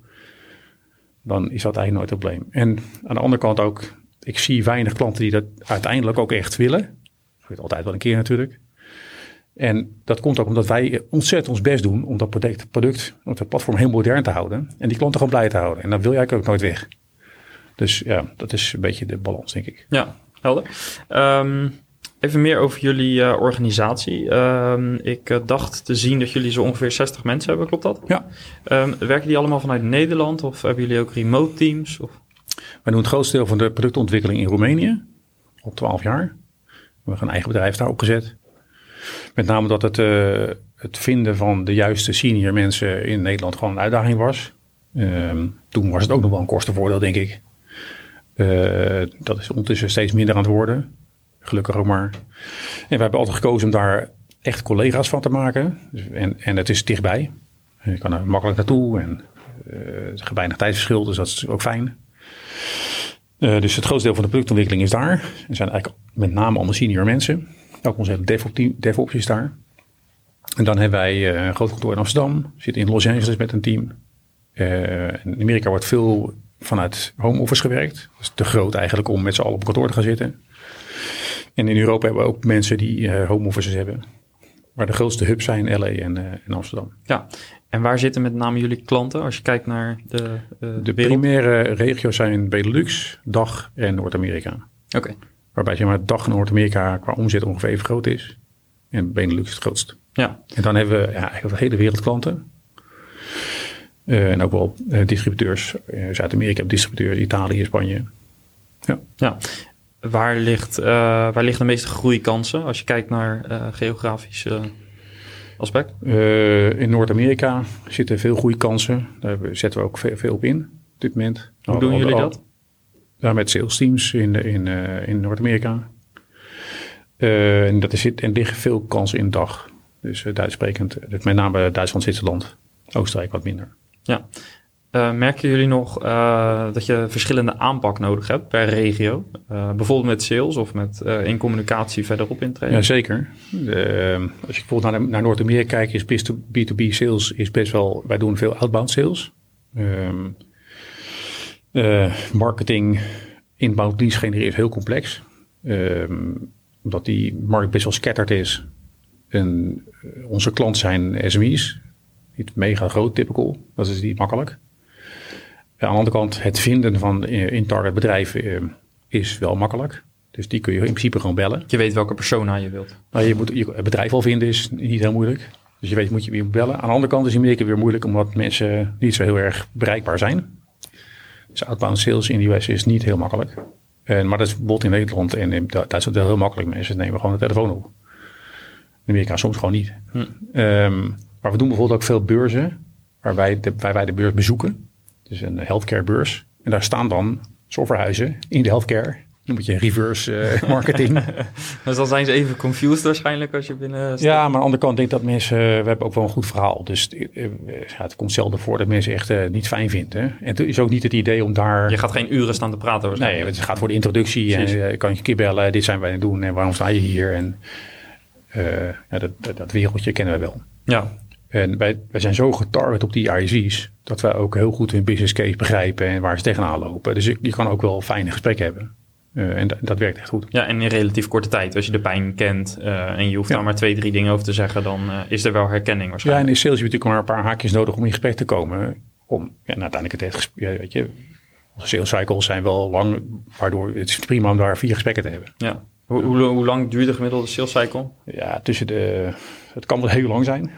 dan is dat eigenlijk nooit een probleem. En aan de andere kant ook, ik zie weinig klanten die dat uiteindelijk ook echt willen. Dat gebeurt altijd wel een keer natuurlijk. En dat komt ook omdat wij ontzettend ons best doen om dat product, product om dat platform heel modern te houden. En die klanten gewoon blij te houden. En dan wil jij ook nooit weg. Dus ja, dat is een beetje de balans, denk ik. Ja, helder. Ehm, even meer over jullie uh, organisatie. Ehm, ik uh, dacht te zien dat jullie zo ongeveer 60 mensen hebben, klopt dat? Ja. Um, werken die allemaal vanuit Nederland of hebben jullie ook remote teams? Of? Wij doen het grootste deel van de productontwikkeling in Roemenië, op 12 jaar. We hebben een eigen bedrijf daar opgezet. Met name dat het, uh, het vinden van de juiste senior mensen in Nederland gewoon een uitdaging was. toen was het ook nog wel een kostenvoordeel, denk ik. Uh, dat is ondertussen steeds minder aan het worden. Gelukkig ook maar. En we hebben altijd gekozen om daar echt collega's van te maken. En, en het is dichtbij. Je kan er makkelijk naartoe en uh, er is weinig tijdverschil, dus dat is ook fijn. Uh, dus het grootste deel van de productontwikkeling is daar. Er zijn eigenlijk met name allemaal senior mensen. Ook ons hele DevOps, is daar. En dan hebben wij een groot kantoor in Amsterdam. Zitten in Los Angeles met een team. in Amerika wordt veel vanuit home office gewerkt. Dat is te groot eigenlijk om met z'n allen op kantoor te gaan zitten. En in Europa hebben we ook mensen die uh, home offices hebben. Waar de grootste hubs zijn LA en, en Amsterdam. Ja, en waar zitten met name jullie klanten als je kijkt naar de uh, De primaire regio's zijn Benelux, DAG en Noord-Amerika. Oké. Okay. Waarbij zeg maar, DAG en Noord-Amerika qua omzet ongeveer even groot is. En Benelux het grootst. Ja. En dan hebben we ja, eigenlijk de hele wereld klanten. Uh, en ook wel uh, distributeurs. Zuid-Amerika distributeurs, Italië, Spanje. Ja. ja. Waar, ligt, waar liggen de meeste groeikansen als je kijkt naar geografisch aspect? in Noord-Amerika zitten veel groeikansen. Daar zetten we ook veel, veel op in op dit moment. Hoe doen jullie dat? Ja, met sales teams in, in, in Noord-Amerika. en, dat is, en liggen veel kansen in de dag. Dus Duits sprekend, met name Duitsland, Zwitserland, Oostenrijk wat minder. Ja. Uh, merken jullie nog uh, dat je verschillende aanpak nodig hebt per regio? Uh, bijvoorbeeld met sales of met in communicatie verderop intreden? Ja, zeker. als je bijvoorbeeld naar, Noord-Amerika kijkt, is B2B sales is best wel... Wij doen veel outbound sales. Um, marketing, inbound leads genereren is heel complex. Um, omdat die markt best wel scatterd is. En onze klanten zijn SME's, niet mega groot, typical. Dat is niet makkelijk. Aan de andere kant, het vinden van in-target bedrijven is wel makkelijk. Dus die kun je in principe gewoon bellen. Je weet welke persona je wilt. Nou, je moet je het bedrijf al vinden is niet heel moeilijk. Dus je weet moet je weer bellen. Aan de andere kant is in Amerika weer moeilijk omdat mensen niet zo heel erg bereikbaar zijn. Dus outbound sales in de US is niet heel makkelijk. En, maar dat is bijvoorbeeld in Nederland en in Duitsland heel makkelijk. Mensen nemen gewoon de telefoon op. In Amerika soms gewoon niet. Hm. Um, maar we doen bijvoorbeeld ook veel beurzen waarbij de, waar wij de beurs bezoeken. Dus een healthcare beurs. En daar staan dan softwarehuizen in de healthcare. Dan moet je reverse uh, marketing. dus dan zijn ze even confused waarschijnlijk als je binnen... Ja, maar aan de andere kant denk ik dat mensen... We hebben ook wel een goed verhaal. Dus uh, ja, het komt zelden voor dat mensen echt uh, niet fijn vinden. En het is ook niet het idee om daar... Je gaat geen uren staan te praten Nee, het gaat voor de introductie. Precies. En kan je keer bellen. Dit zijn wij aan het doen. En waarom sta je hier? En ja, dat, dat, dat wereldje kennen we wel. Ja, en wij, wij zijn zo getarget op die IC's dat wij ook heel goed hun business case begrijpen en waar ze tegenaan lopen. Dus je, kan ook wel fijne gesprekken hebben. Uh, en dat werkt echt goed. Ja, en in relatief korte tijd. Als je de pijn kent uh, en je hoeft ja. daar maar twee, drie dingen over te zeggen, dan uh, is er wel herkenning waarschijnlijk. Ja, en in sales heb je natuurlijk maar een paar haakjes nodig om in gesprek te komen. Om ja, nou, uiteindelijk het echt, ja, weet je, onze sales cycles zijn wel lang, waardoor het is prima om daar vier gesprekken te hebben. Ja. Hoe, hoe, hoe lang duurt de gemiddelde sales cycle? Ja, tussen de, het kan wel heel lang zijn.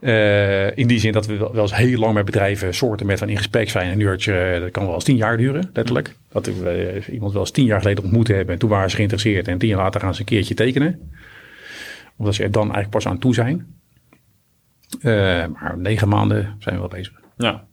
Uh, in die zin dat we wel eens heel lang met bedrijven soorten met van in gesprek zijn. Een uurtje, dat kan wel eens tien jaar duren, letterlijk. Dat we uh, iemand wel eens tien jaar geleden ontmoet hebben. En toen waren ze geïnteresseerd. En tien jaar later gaan ze een keertje tekenen. Omdat ze er dan eigenlijk pas aan toe zijn. Uh, maar negen maanden zijn we wel bezig. Ja.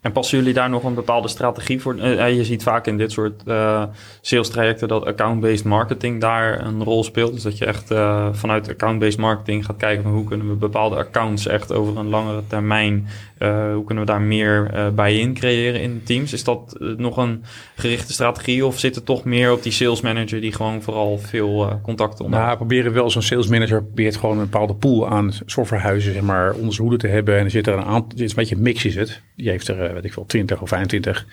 En passen jullie daar nog een bepaalde strategie voor? Uh, je ziet vaak in dit soort uh, sales trajecten dat account-based marketing daar een rol speelt. Dus dat je echt vanuit account-based marketing gaat kijken van hoe kunnen we bepaalde accounts echt over een langere termijn, hoe kunnen we daar meer bij in creëren in teams? Is dat nog een gerichte strategie of zit het toch meer op die sales manager die gewoon vooral veel contacten onderhoudt? Nou, proberen wel zo'n sales manager probeert gewoon een bepaalde pool aan softwarehuizen zeg maar onder zijn hoede te hebben. En er zit er een aantal, het is een beetje mix is het. Die heeft er, weet ik veel, 20 of 25.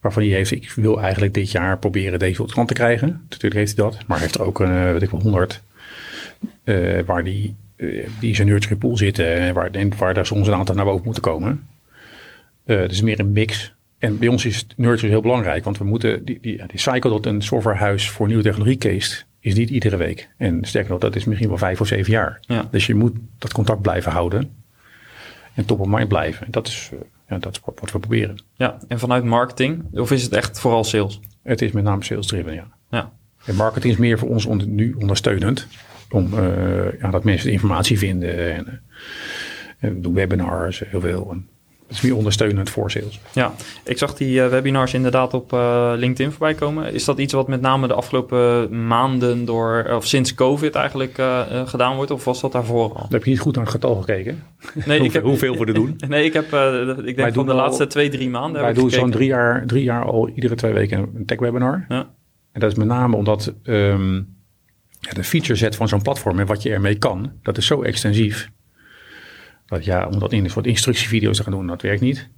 Waarvan hij heeft, ik wil eigenlijk dit jaar proberen deze tot klant te krijgen. Natuurlijk heeft hij dat. Maar heeft er ook, een, weet ik wel, 100. Uh, waar die, uh, die zijn nurture pool zitten. En waar, waar daar soms een aantal naar boven moeten komen. Uh, dus meer een mix. En bij ons is nurture heel belangrijk. Want we moeten, die, die, die cycle dat een softwarehuis voor nieuwe technologie case is niet iedere week. En sterker nog, dat is misschien wel vijf of zeven jaar. Ja. Dus je moet dat contact blijven houden. En top of mind blijven. En dat is, ja, dat is wat we proberen. Ja, en vanuit marketing? Of is het echt vooral sales? Het is met name sales driven, ja. ja. En marketing is meer voor ons onder, nu ondersteunend. Om uh, ja, dat mensen de informatie vinden. En, uh, en doen webinars, heel veel. En het is meer ondersteunend voor sales. Ja, ik zag die uh, webinars inderdaad op uh, LinkedIn voorbij komen. Is dat iets wat met name de afgelopen maanden door, of sinds COVID eigenlijk uh, gedaan wordt? Of was dat daarvoor al? heb je niet goed naar het getal gekeken. Nee, ik heb, hoeveel we er doen. Nee, ik heb, ik denk van de laatste twee, drie maanden. Wij doen zo'n drie jaar, drie jaar al iedere twee weken een tech webinar. Ja. En dat is met name omdat um, ja, de feature set van zo'n platform en wat je ermee kan, dat is zo extensief ja, om dat in een soort instructievideo's te gaan doen, dat werkt niet.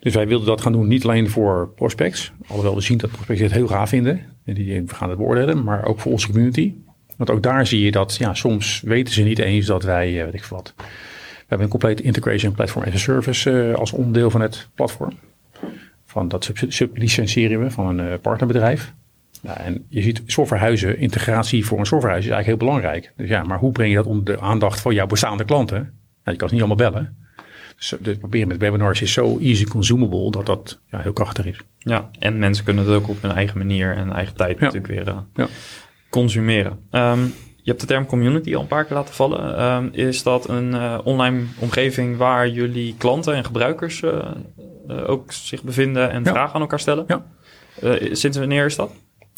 Dus wij wilden dat gaan doen niet alleen voor prospects. Alhoewel we zien dat prospects het heel gaaf vinden. En die gaan het beoordelen. Maar ook voor onze community. Want ook daar zie je dat ja, soms weten ze niet eens dat wij, eh, weet ik wat. We hebben een complete integration platform as a service uh, als onderdeel van het platform. Van dat sublicensiëren we van een uh, partnerbedrijf. Nou, en je ziet softwarehuizen, integratie voor een softwarehuis is eigenlijk heel belangrijk. Dus ja, maar hoe breng je dat onder de aandacht van jouw bestaande klanten? Je kan ze niet allemaal bellen. Dus het proberen met webinars is zo easy consumable dat dat ja, heel krachtig is. Ja, en mensen kunnen het ook op hun eigen manier en eigen tijd natuurlijk weer uh, ja. consumeren. Um, je hebt de term community al een paar keer laten vallen. Um, is dat een uh, online omgeving waar jullie klanten en gebruikers uh, ook zich bevinden en vragen aan elkaar stellen? Ja. sinds wanneer is dat?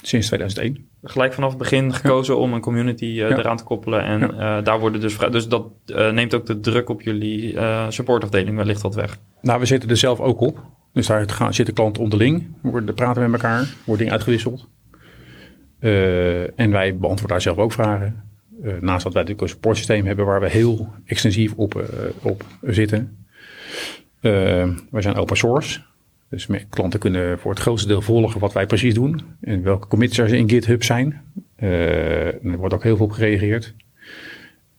Sinds 2001. Gelijk vanaf het begin gekozen om een community uh, eraan te koppelen. En ja. uh, daar worden dus Dus dat uh, neemt ook de druk op jullie supportafdeling wellicht wat weg. Nou, we zitten er zelf ook op. Dus daar gaan, zitten klanten onderling. We praten met elkaar. Wordt dingen uitgewisseld. en wij beantwoorden daar zelf ook vragen. naast dat wij natuurlijk een supportsysteem hebben waar we heel extensief op, op zitten. wij zijn open source. Dus klanten kunnen voor het grootste deel volgen wat wij precies doen en welke commits er in GitHub zijn. Uh, er wordt ook heel veel op gereageerd.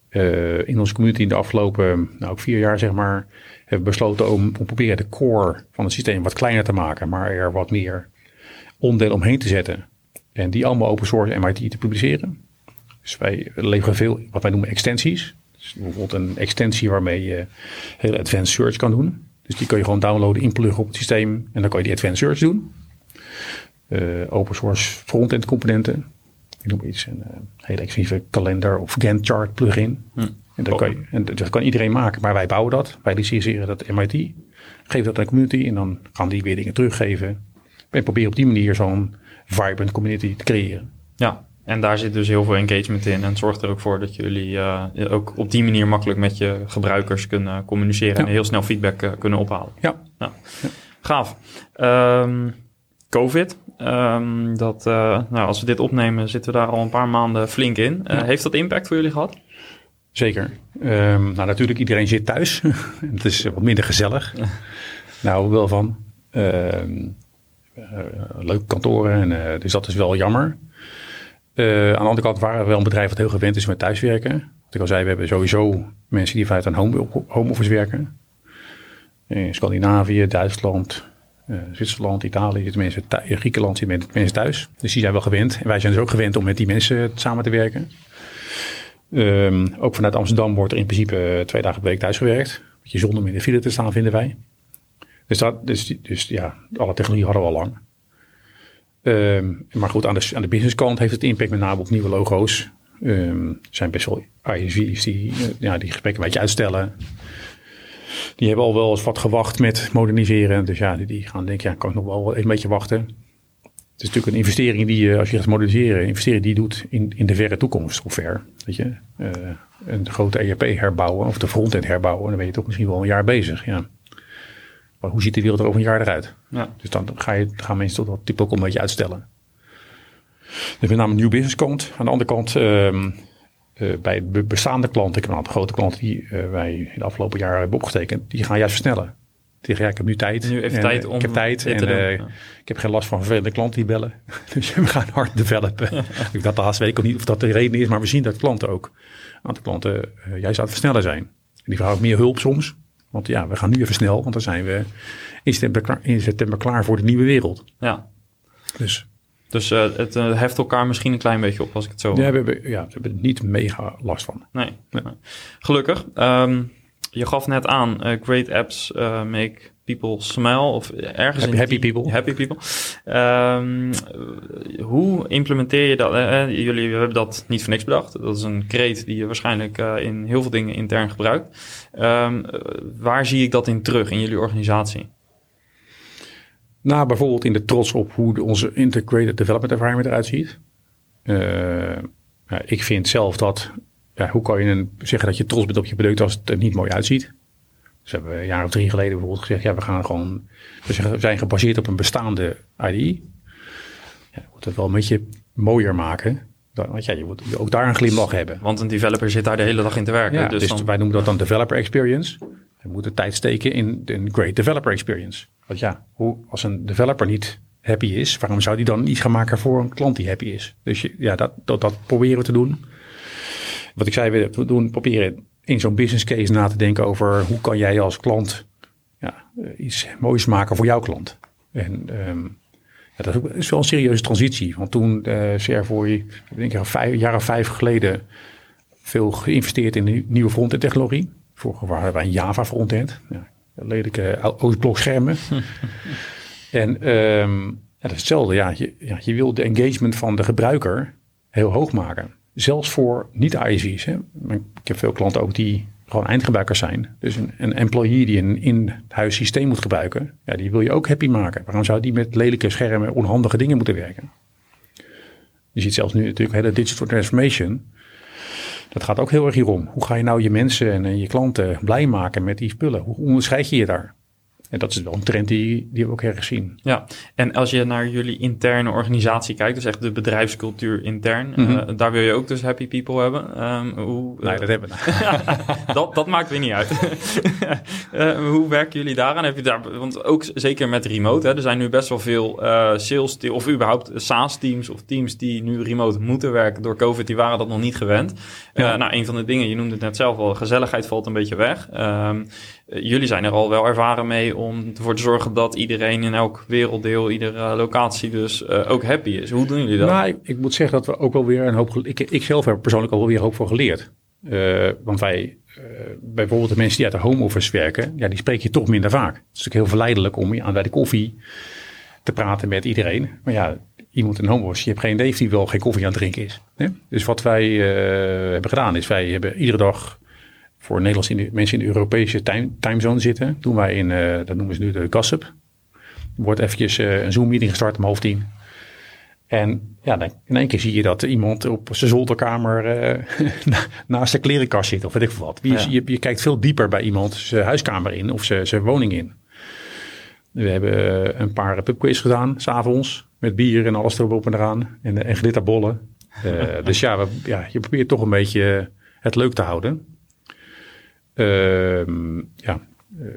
Uh, in onze community in de afgelopen nou, ook vier jaar, zeg maar, hebben we besloten om, om proberen de core van het systeem wat kleiner te maken, maar er wat meer onderdeel omheen te zetten. En die allemaal open source MIT te publiceren. Dus wij leveren veel wat wij noemen extensies. Dus bijvoorbeeld een extensie waarmee je hele advanced search kan doen. Dus die kun je gewoon downloaden, inpluggen op het systeem en dan kan je die advanced search doen. Uh, open source frontend componenten. Ik noem iets, een uh, hele exclusieve kalender of Gantt chart plugin. Hm. En, dat kan je, en dat kan iedereen maken, maar wij bouwen dat. Wij licenseren dat MIT. Geven dat aan de community en dan gaan die weer dingen teruggeven. En proberen op die manier zo'n vibrant community te creëren. Ja, en daar zit dus heel veel engagement in. En het zorgt er ook voor dat jullie uh, ook op die manier makkelijk met je gebruikers kunnen communiceren. En heel snel feedback uh, kunnen ophalen. Ja. ja. Gaaf. Um, Covid. Um, dat, uh, nou, als we dit opnemen, zitten we daar al een paar maanden flink in. Heeft dat impact voor jullie gehad? Zeker. Um, nou, natuurlijk, iedereen zit thuis. het is wat minder gezellig. nou, wel van. leuke kantoren. En, dus dat is wel jammer. Uh, aan de andere kant waren we wel een bedrijf dat heel gewend is met thuiswerken. Wat ik al zei, we hebben sowieso mensen die vanuit een home, office werken. In Scandinavië, Duitsland, uh, Zwitserland, Italië zitten mensen in Griekenland zitten mensen thuis. Dus die zijn wel gewend. En wij zijn dus ook gewend om met die mensen samen te werken. Um, ook vanuit Amsterdam wordt er in principe twee dagen per week thuis gewerkt. Beetje zonder om in de file te staan, vinden wij. Dus, dat, dus, dus ja, alle technologie hadden we al lang. Um, maar goed, aan de, aan de businesskant heeft het impact met name op nieuwe logo's. Um, zijn best wel ISV's die, uh, ja, die gesprekken een beetje uitstellen. Die hebben al wel eens wat gewacht met moderniseren. Dus ja, die, die gaan denken, ja, kan ik nog wel een beetje wachten. Het is natuurlijk een investering die je, als je gaat moderniseren, een investering die je doet in, in de verre toekomst, of ver. Weet je, uh, een grote ERP herbouwen of de frontend herbouwen, dan ben je toch misschien wel een jaar bezig. Ja. Maar hoe ziet de wereld er over een jaar eruit? Ja. Dus dan ga je, gaan mensen toch dat type ook een beetje uitstellen. Dus met name een nieuw business kant. Aan de andere kant, um, uh, bij bestaande klanten, ik heb een aantal grote klanten die uh, wij in de afgelopen jaren hebben opgetekend, die gaan juist versnellen. Die ja, ik heb nu tijd. Nu even en, tijd om ik heb tijd en uh, ja. ik heb geen last van vervelende klanten die bellen. dus we gaan hard developen. Ja. ik dat laatst weet ik ook niet of dat de reden is, maar we zien dat klanten ook, een aantal klanten juist aan het versnellen zijn. En die vragen ook meer hulp soms. Want ja, we gaan nu even snel, want dan zijn we in september klaar, in september klaar voor de nieuwe wereld. Ja. Dus dus uh, het uh, heft elkaar misschien een klein beetje op als ik het zo... Ja, we hebben, ja, we hebben er niet mega last van. Nee, nee. gelukkig. Um, je gaf net aan, uh, great apps make people smile of ergens happy, in happy die, people. Happy people. Um, hoe implementeer je dat? jullie hebben dat niet voor niks bedacht. Dat is een kreet die je waarschijnlijk in heel veel dingen intern gebruikt. Um, waar zie ik dat in terug in jullie organisatie? Nou, bijvoorbeeld in de trots op hoe onze integrated development environment eruit ziet. Uh, ja, ik vind zelf dat, ja, hoe kan je een, zeggen dat je trots bent op je product als het er niet mooi uitziet? Dus hebben we een jaar of drie geleden bijvoorbeeld gezegd, ja, we gaan gewoon, we zijn gebaseerd op een bestaande IDE. Ja, moet het wel een beetje mooier maken. Want ja, je moet ook daar een glimlach hebben. Want een developer zit daar de hele dag in te werken. Ja, dus, dus dan... wij noemen dat dan developer experience. We moeten tijd steken in een great developer experience. Want ja, hoe, als een developer niet happy is, waarom zou die dan iets gaan maken voor een klant die happy is? Dus je, ja, dat, dat, dat proberen we te doen. Wat ik zei, we doen, proberen in zo'n business case na te denken over hoe kan jij als klant ja, iets moois maken voor jouw klant. En um, ja, dat is wel een serieuze transitie. Want toen uh, ik denk een vijf, jaar of vijf geleden, veel geïnvesteerd in de nieuwe frontend technologie. Vroeger waren wij een Java frontend. Ja, lelijke Oostblok schermen. en um, ja, dat is hetzelfde. Ja, je, ja, je wil de engagement van de gebruiker heel hoog maken. Zelfs voor niet-ISV's. Ik heb veel klanten ook die gewoon eindgebruikers zijn. Dus een, een employee die een in-huis systeem moet gebruiken, ja, die wil je ook happy maken. Waarom zou die met lelijke schermen onhandige dingen moeten werken? Je ziet zelfs nu natuurlijk hele digital transformation. Dat gaat ook heel erg hierom. Hoe ga je nou je mensen en je klanten blij maken met die spullen? Hoe onderscheid je je daar? En dat is wel een trend die, die we ook erg zien. Ja, en als je naar jullie interne organisatie kijkt, dus echt de bedrijfscultuur intern, mm -hmm. uh, daar wil je ook dus happy people hebben. Um, hoe, nee, dat hebben we. dat, dat maakt weer niet uit. uh, hoe werken jullie daaraan? Heb je daar, want ook zeker met remote, hè, er zijn nu best wel veel sales of überhaupt SaaS-teams of teams die nu remote moeten werken door COVID, die waren dat nog niet gewend. Ja. nou, een van de dingen, je noemde het net zelf al, gezelligheid valt een beetje weg. Um, jullie zijn er al wel ervaren mee om ervoor te zorgen dat iedereen in elk werelddeel, iedere locatie dus uh, ook happy is. Hoe doen jullie dat? Nou, ik, moet zeggen dat we ook wel weer een hoop... Ik, ik zelf heb persoonlijk al wel weer hoop voor geleerd. Uh, want wij, bijvoorbeeld de mensen die uit de home office werken, ja, die spreek je toch minder vaak. Het is natuurlijk heel verleidelijk om aan bij de koffie te praten met iedereen. Maar ja, iemand in home office, je hebt geen idee die wel geen koffie aan het drinken is. Dus wat wij hebben gedaan is, wij hebben iedere dag voor Nederlands in de, mensen in de Europese time, timezone zitten, doen wij in, uh, dat noemen ze nu de gossip. Er wordt eventjes uh, een Zoom-meeting gestart om half tien. En ja, dan in één keer zie je dat iemand op zijn zolderkamer uh, naast de klerenkast zit of weet ik veel wat. Je, ja. je, je, kijkt veel dieper bij iemand zijn huiskamer in of zijn, zijn woning in. We hebben een paar pubquiz gedaan, s'avonds, met bier en alles erop en eraan. En, en glitterbollen. dus ja, we, ja, je probeert toch een beetje het leuk te houden. Uh, ja,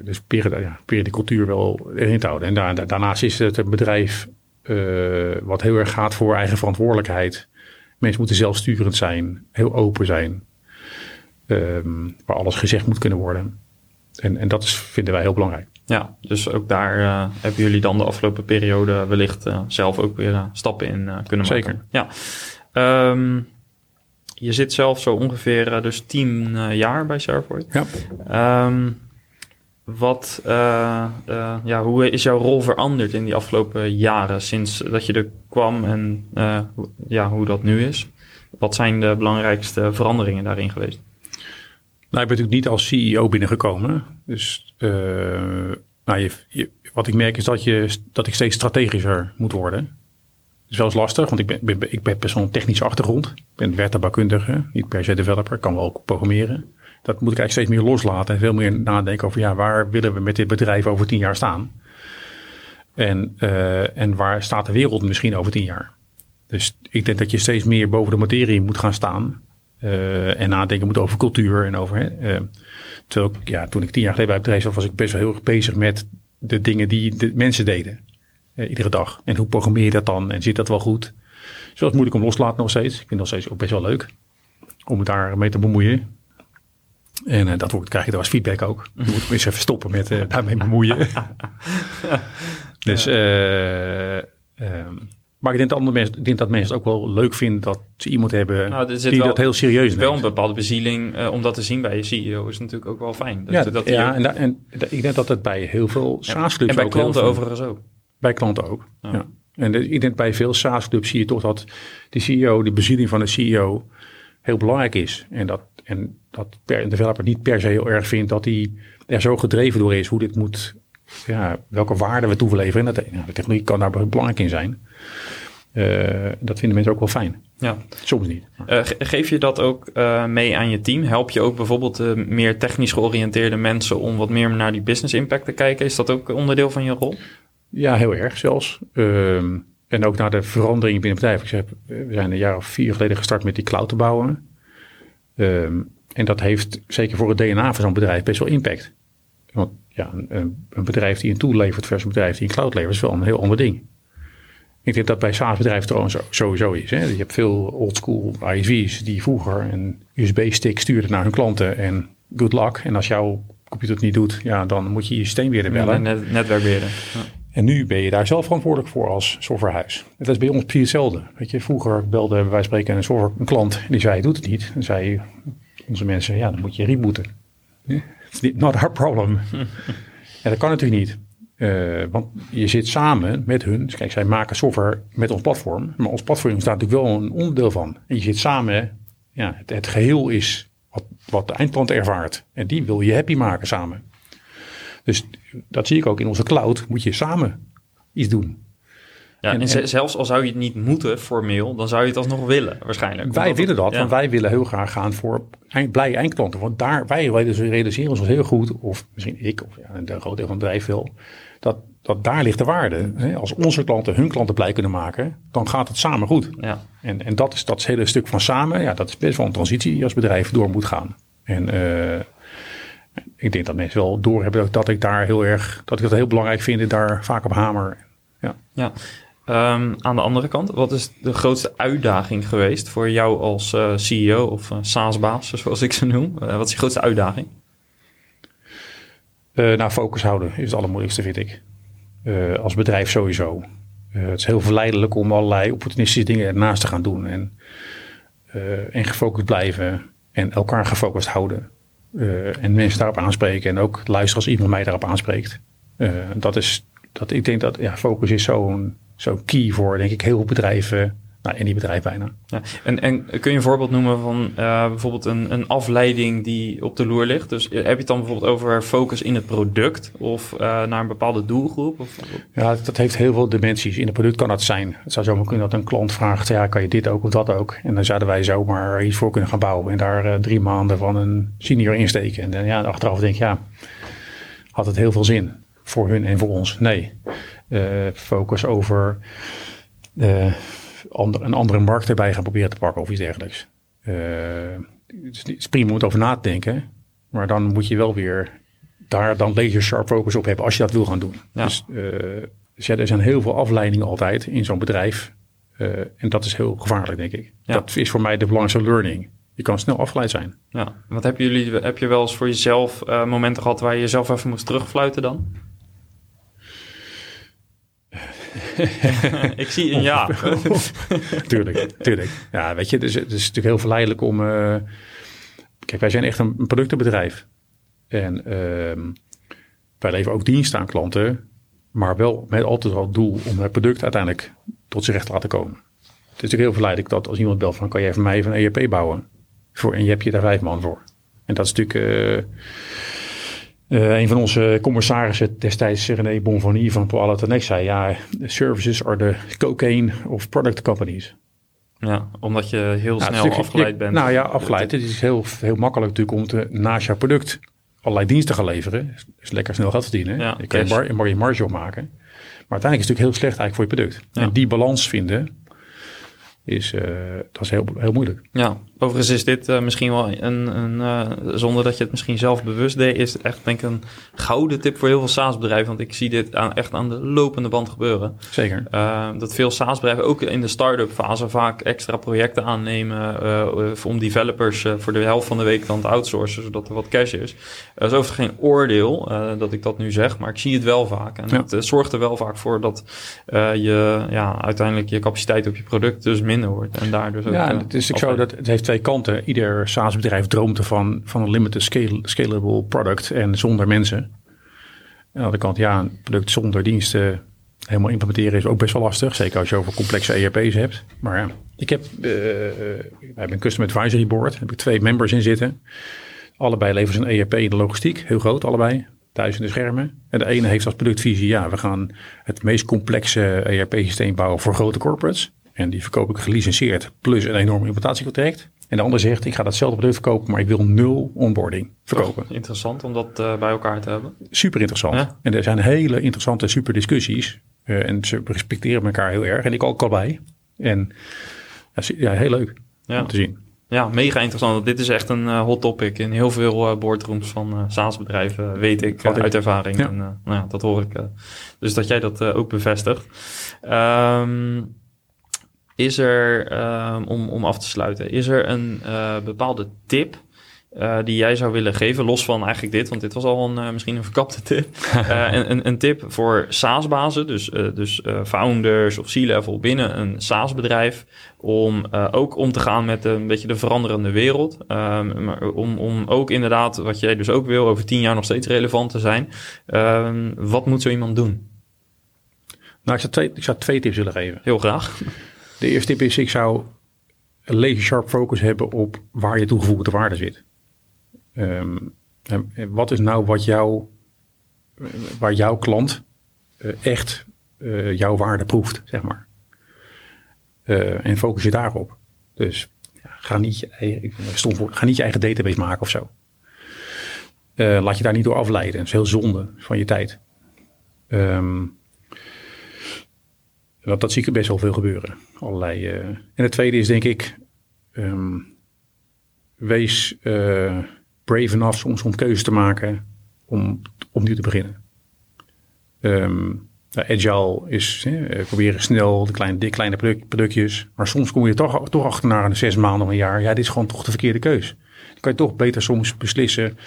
dus proberen, ja, proberen de cultuur wel erin te houden. En daar, daarnaast is het een bedrijf uh, wat heel erg gaat voor eigen verantwoordelijkheid. Mensen moeten zelfsturend zijn, heel open zijn. Um, waar alles gezegd moet kunnen worden. En, en dat is, vinden wij heel belangrijk. Ja, dus ook daar uh, hebben jullie dan de afgelopen periode wellicht uh, zelf ook weer stappen in kunnen maken. Zeker. Ja. Um, je zit zelf zo ongeveer uh, dus tien uh, jaar bij Servoid. Ja. Um, wat, uh, ja, hoe is jouw rol veranderd in die afgelopen jaren sinds dat je er kwam en ja, hoe dat nu is? Wat zijn de belangrijkste veranderingen daarin geweest? Nou, ik ben natuurlijk niet als CEO binnengekomen. Dus nou, je, je, wat ik merk is dat, je, dat ik steeds strategischer moet worden. Is wel eens lastig, want ik ben, ben, ik technische achtergrond. Ik ben werktuigbouwkundige, niet per se developer, kan wel ook programmeren. Dat moet ik eigenlijk steeds meer loslaten en veel meer nadenken over ja, waar willen we met dit bedrijf over tien jaar staan? En, uh, en waar staat de wereld misschien over tien jaar? Dus ik denk dat je steeds meer boven de materie moet gaan staan. Uh, en nadenken moet over cultuur en over. Uh, terwijl, ja, toen ik tien jaar geleden bij het bedrijf was, was ik best wel heel erg bezig met de dingen die de mensen deden. Uh, iedere dag. En hoe programmeer je dat dan? En zit dat wel goed? Dus dat is moeilijk om los te laten nog steeds. Ik vind dat steeds ook best wel leuk om het daarmee te bemoeien. En uh, dat krijg je dan als feedback ook. Je moet eens even stoppen met uh, daarmee bemoeien. dus, um, maar ik denk, dat mensen, ik denk dat mensen het ook wel leuk vinden dat ze iemand hebben nou, die wel, dat heel serieus neemt. Wel een bepaalde bezieling om dat te zien bij je CEO is natuurlijk ook wel fijn. Dat, ja, dat ja en, da, en, ik denk dat het bij heel veel SaaS-clubs En bij klanten overigens ook. Bij klanten ook, ja. ja. En de, ik denk bij veel SaaS-clubs zie je toch dat de CEO, de bezieling van de CEO heel belangrijk is. En dat, en dat per, een developer niet per se heel erg vindt dat hij er zo gedreven door is hoe dit moet, ja, welke waarde we toeverleveren. En dat, ja, de technologie kan daar belangrijk in zijn. Uh, dat vinden mensen ook wel fijn. Ja. Soms niet. Uh, geef je dat ook uh, mee aan je team? Help je ook bijvoorbeeld meer technisch georiënteerde mensen om wat meer naar die business impact te kijken? Is dat ook onderdeel van je rol? Ja, heel erg zelfs. Ehm, en ook naar de veranderingen binnen het bedrijf. Ik zeg, we zijn een jaar of vier geleden gestart met die cloud te bouwen. Um, en dat heeft zeker voor het DNA van zo'n bedrijf best wel impact. Want ja, een, een bedrijf die een tool levert versus een bedrijf die een cloud levert, is wel een heel ander ding. Ik denk dat bij SaaS-bedrijven trouwens sowieso is. Hè. Je hebt veel oldschool ISV's die vroeger een USB-stick stuurden naar hun klanten en good luck. En als jouw computer het niet doet, ja, dan moet je je systeem weer bellen. Ja, net, netwerkbeheerder. Ja. En nu ben je daar zelf verantwoordelijk voor als softwarehuis. Dat is bij ons precies hetzelfde. Weet je, vroeger belde wij spreken een, software, een klant en die zei, doet het niet. En zei onze mensen, ja, dan moet je rebooten. It's not our problem. en dat kan natuurlijk niet. Uh, want je zit samen met hun. Dus kijk, zij maken software met ons platform. Maar ons platform staat natuurlijk wel een onderdeel van. En je zit samen. Ja, het, het geheel is wat, wat de eindklant ervaart. En die wil je happy maken samen. Dus dat zie ik ook in onze cloud. Moet je samen iets doen. Ja, en, en, zelfs al zou je het niet moeten formeel, dan zou je het alsnog willen waarschijnlijk. Wij willen dat, want wij willen heel graag gaan voor eind, blije eindklanten. Want daar, wij realiseren ons heel goed, of misschien ik, of ja, een groot deel van het bedrijf wil, dat, dat daar ligt de waarde. Als onze klanten hun klanten blij kunnen maken, dan gaat het samen goed. Ja. En, en dat is dat hele stuk van samen, ja, dat is best wel een transitie die als bedrijf door moet gaan. En uh, ik denk dat mensen wel doorhebben dat, dat ik daar heel erg, dat ik dat heel belangrijk vind en daar vaak op hamer. Ja. ja. Um, aan de andere kant, wat is de grootste uitdaging geweest voor jou als uh, CEO of uh, SaaS-baas, zoals ik ze noem? Uh, wat is je grootste uitdaging? nou, focus houden is het allermoeilijkste, vind ik. als bedrijf sowieso. het is heel verleidelijk om allerlei opportunistische dingen ernaast te gaan doen. En, en gefocust blijven en elkaar gefocust houden. En mensen daarop aanspreken en ook luisteren als iemand mij daarop aanspreekt. dat is, dat, ik denk dat ja, focus is zo'n zo key voor, denk ik, heel veel bedrijven. Nou, in die bedrijf bijna. Ja, en, en kun je een voorbeeld noemen van uh, bijvoorbeeld een, een afleiding die op de loer ligt? Dus heb je het dan bijvoorbeeld over focus in het product of uh, naar een bepaalde doelgroep? Of? Ja, dat heeft heel veel dimensies. In het product kan dat zijn. Het zou zomaar kunnen dat een klant vraagt, ja, kan je dit ook of dat ook? En dan zouden wij zomaar iets voor kunnen gaan bouwen en daar uh, drie maanden van een senior insteken. En dan ja, achteraf denk ik, ja, had het heel veel zin voor hun en voor ons? Nee. Focus over ander, een andere markt erbij gaan proberen te pakken of iets dergelijks. Uh, het is prima om over na te denken, maar dan moet je wel weer daar dan laser sharp focus op hebben als je dat wil gaan doen. Ja. Dus, dus ja, er zijn heel veel afleidingen altijd in zo'n bedrijf. en dat is heel gevaarlijk, denk ik. Ja. Dat is voor mij de belangrijkste learning. Je kan snel afgeleid zijn. Ja, wat hebben jullie, heb je wel eens voor jezelf momenten gehad waar je jezelf even moest terugfluiten dan? ik zie een ja. tuurlijk, tuurlijk. Ja, weet je, dus, het is natuurlijk heel verleidelijk om... Uh, kijk, wij zijn echt een, productenbedrijf. En uh, wij leveren ook dienst aan klanten, maar wel met altijd wel het doel om het product uiteindelijk tot zijn recht te laten komen. Het is natuurlijk heel verleidelijk dat als iemand belt van kan je even mij even een ERP bouwen? Voor, en je hebt je daar vijf man voor. En dat is natuurlijk uh, een van onze commissarissen destijds, René Bonvanie van Poalat Next, zei, ja, services are the cocaine of product companies. Ja, omdat je heel snel afgeleid bent. Nou ja, afgeleid. Het is heel, heel makkelijk natuurlijk om te, naast jouw product allerlei diensten gaan leveren. Dus lekker snel geld verdienen. Ja, je kan je, mar je marge opmaken. Maar uiteindelijk is het natuurlijk heel slecht eigenlijk voor je product. En die balans vinden, is, uh, dat is heel, heel moeilijk. Ja, overigens is dit uh, misschien wel een, een uh, zonder dat je het misschien zelf bewust deed, is het echt denk ik een gouden tip voor heel veel SaaS-bedrijven. Want ik zie dit aan, echt aan de lopende band gebeuren. Zeker. dat veel SaaS-bedrijven ook in de start-up fase vaak extra projecten aannemen om developers voor de helft van de week dan te outsourcen, zodat er wat cash is. dat is overigens geen oordeel dat ik dat nu zeg, maar ik zie het wel vaak. En het zorgt er wel vaak voor dat je ja, uiteindelijk je capaciteit op je product dus minder wordt. En daar dus ook, ja, het is ook zo dat het heeft twee kanten. Ieder SaaS-bedrijf droomt ervan van een limited scale, scalable product en zonder mensen. En aan de andere kant, ja, een product zonder diensten helemaal implementeren is ook best wel lastig. Zeker als je over complexe ERP's hebt. Maar ja, ik heb, uh, wij hebben een Custom Advisory Board. Daar heb ik twee members in zitten. Allebei leveren ze een ERP in de logistiek. Heel groot, allebei. Duizenden schermen. En de ene heeft als productvisie, ja, we gaan het meest complexe ERP-systeem bouwen voor grote corporates. En die verkoop ik gelicenseerd plus een enorm implementatiecontract. En de ander zegt, ik ga datzelfde product verkopen, maar ik wil nul onboarding verkopen. interessant om dat uh, bij elkaar te hebben. Super interessant. En er zijn hele interessante super discussies. Uh, en ze respecteren elkaar heel erg. En ik ook al bij. En ja, heel leuk ja. om te zien. Ja, mega interessant. Dit is echt een uh, hot topic in heel veel boardrooms van SaaS-bedrijven, weet ik uit ervaring. Ja. En, nou ja, dat hoor ik. dus dat jij dat ook bevestigt. Um, is er, ehm, om, om af te sluiten, is er een uh, bepaalde tip uh, die jij zou willen geven, los van eigenlijk dit, want dit was al een, uh, misschien een verkapte tip. een, een, een, tip voor SaaS-bazen, dus, dus founders of C-level binnen een SaaS-bedrijf, om ook om te gaan met een beetje de veranderende wereld. Um, maar om, om ook inderdaad, wat jij dus ook wil, over tien jaar nog steeds relevant te zijn. Um, wat moet zo iemand doen? Nou, ik zou twee, ik zou twee tips willen geven. Heel graag. De eerste tip is, ik zou een laser sharp focus hebben op waar je toegevoegde waarde zit. Um, wat is nou wat jou, waar jouw klant uh, echt uh, jouw waarde proeft, zeg maar. Uh, en focus je daarop. Dus ga, niet je eigen, voor, ga niet je eigen database maken of zo. laat je daar niet door afleiden. Dat is heel zonde van je tijd. Um, want dat zie ik best wel veel gebeuren. Allerlei, uh... En het tweede is denk ik, um, wees uh, brave enough soms om keuzes te maken om opnieuw te beginnen. Um, agile is eh, proberen snel de kleine, de kleine productjes. Maar soms kom je toch, toch achter na een zes maanden of een jaar. Ja, dit is gewoon toch de verkeerde keus. Dan kan je toch beter soms beslissen.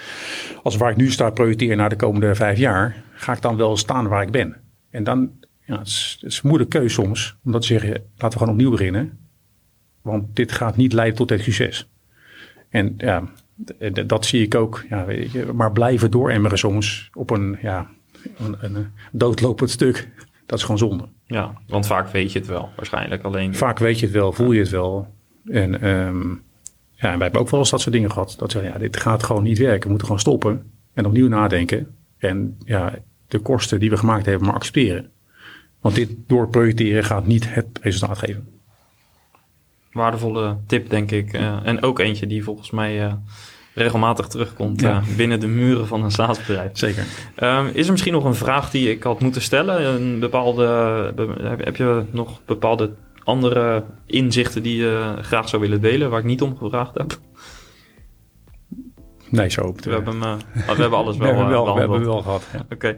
Als waar ik nu sta projecteer naar de komende vijf jaar. Ga ik dan wel staan waar ik ben. En dan ja, het, is, het is een moeilijke keuze soms. Omdat te zeggen, laten we gewoon opnieuw beginnen. Want dit gaat niet leiden tot het succes. En ja, dat zie ik ook. Ja, weet je, maar blijven dooremmeren soms op een, ja, een, een doodlopend stuk. Dat is gewoon zonde. Ja, want vaak weet je het wel waarschijnlijk. Alleen... Vaak weet je het wel, voel je het wel. En um, ja, wij hebben ook wel eens dat soort dingen gehad. Dat ze, ja, dit gaat gewoon niet werken. We moeten gewoon stoppen en opnieuw nadenken. En ja, de kosten die we gemaakt hebben, maar accepteren. Want dit doorprojecteren gaat niet het resultaat geven. Waardevolle tip, denk ik. Uh, en ook eentje die volgens mij uh, regelmatig terugkomt ja. uh, binnen de muren van een staatsbedrijf. Zeker. Um, is er misschien nog een vraag die ik had moeten stellen? Een bepaalde, heb je nog bepaalde andere inzichten die je graag zou willen delen, waar ik niet om gevraagd heb? Nee, zo. We, hebben, uh, we hebben alles wel, we hebben wel, we hebben wel gehad. Ja. Oké. Okay.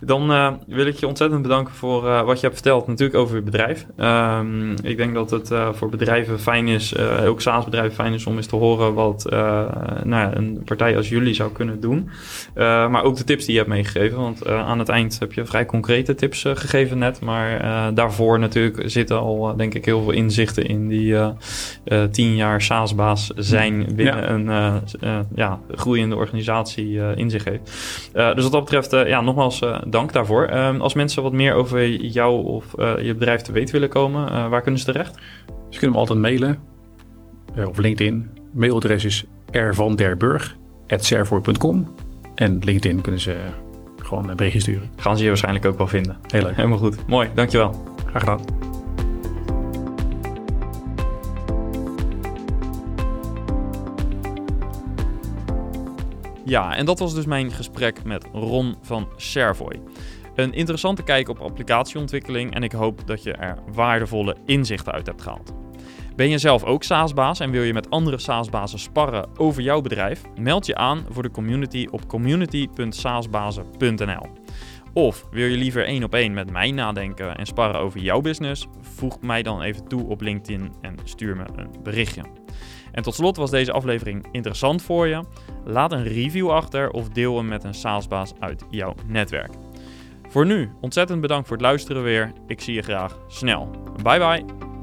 Dan uh, wil ik je ontzettend bedanken voor uh, wat je hebt verteld, natuurlijk over je bedrijf. Um, ik denk dat het voor bedrijven fijn is, ook SaaS-bedrijven fijn is om eens te horen wat nou, een partij als jullie zou kunnen doen. maar ook de tips die je hebt meegegeven, want aan het eind heb je vrij concrete tips gegeven net. Maar daarvoor natuurlijk zitten al, denk ik, heel veel inzichten in die tien jaar SaaS-baas zijn binnen ja. een ja, groeiende organisatie in zich heeft. dus wat dat betreft, ja, nogmaals dank daarvoor. Um, als mensen wat meer over jou of je bedrijf te weten willen komen, waar kunnen ze terecht? Ze kunnen me altijd mailen of LinkedIn. Mailadres is rvanderburg, servoy.com. En LinkedIn kunnen ze gewoon een berichtje sturen. Gaan ze je waarschijnlijk ook wel vinden. Heel leuk. Helemaal goed. Mooi, dankjewel. Graag gedaan. Ja, en dat was dus mijn gesprek met Ron van Sharevoy. Een interessante kijk op applicatieontwikkeling en ik hoop dat je er waardevolle inzichten uit hebt gehaald. Ben je zelf ook SaaS-baas en wil je met andere SaaS-bazen sparren over jouw bedrijf? Meld je aan voor de community op community.saasbazen.nl. Of wil je liever één op één met mij nadenken en sparren over jouw business? Voeg mij dan even toe op LinkedIn en stuur me een berichtje. En tot slot was deze aflevering interessant voor je. Laat een review achter of deel hem met een SaaS-baas uit jouw netwerk. Voor nu, ontzettend bedankt voor het luisteren weer. Ik zie je graag snel. Bye bye.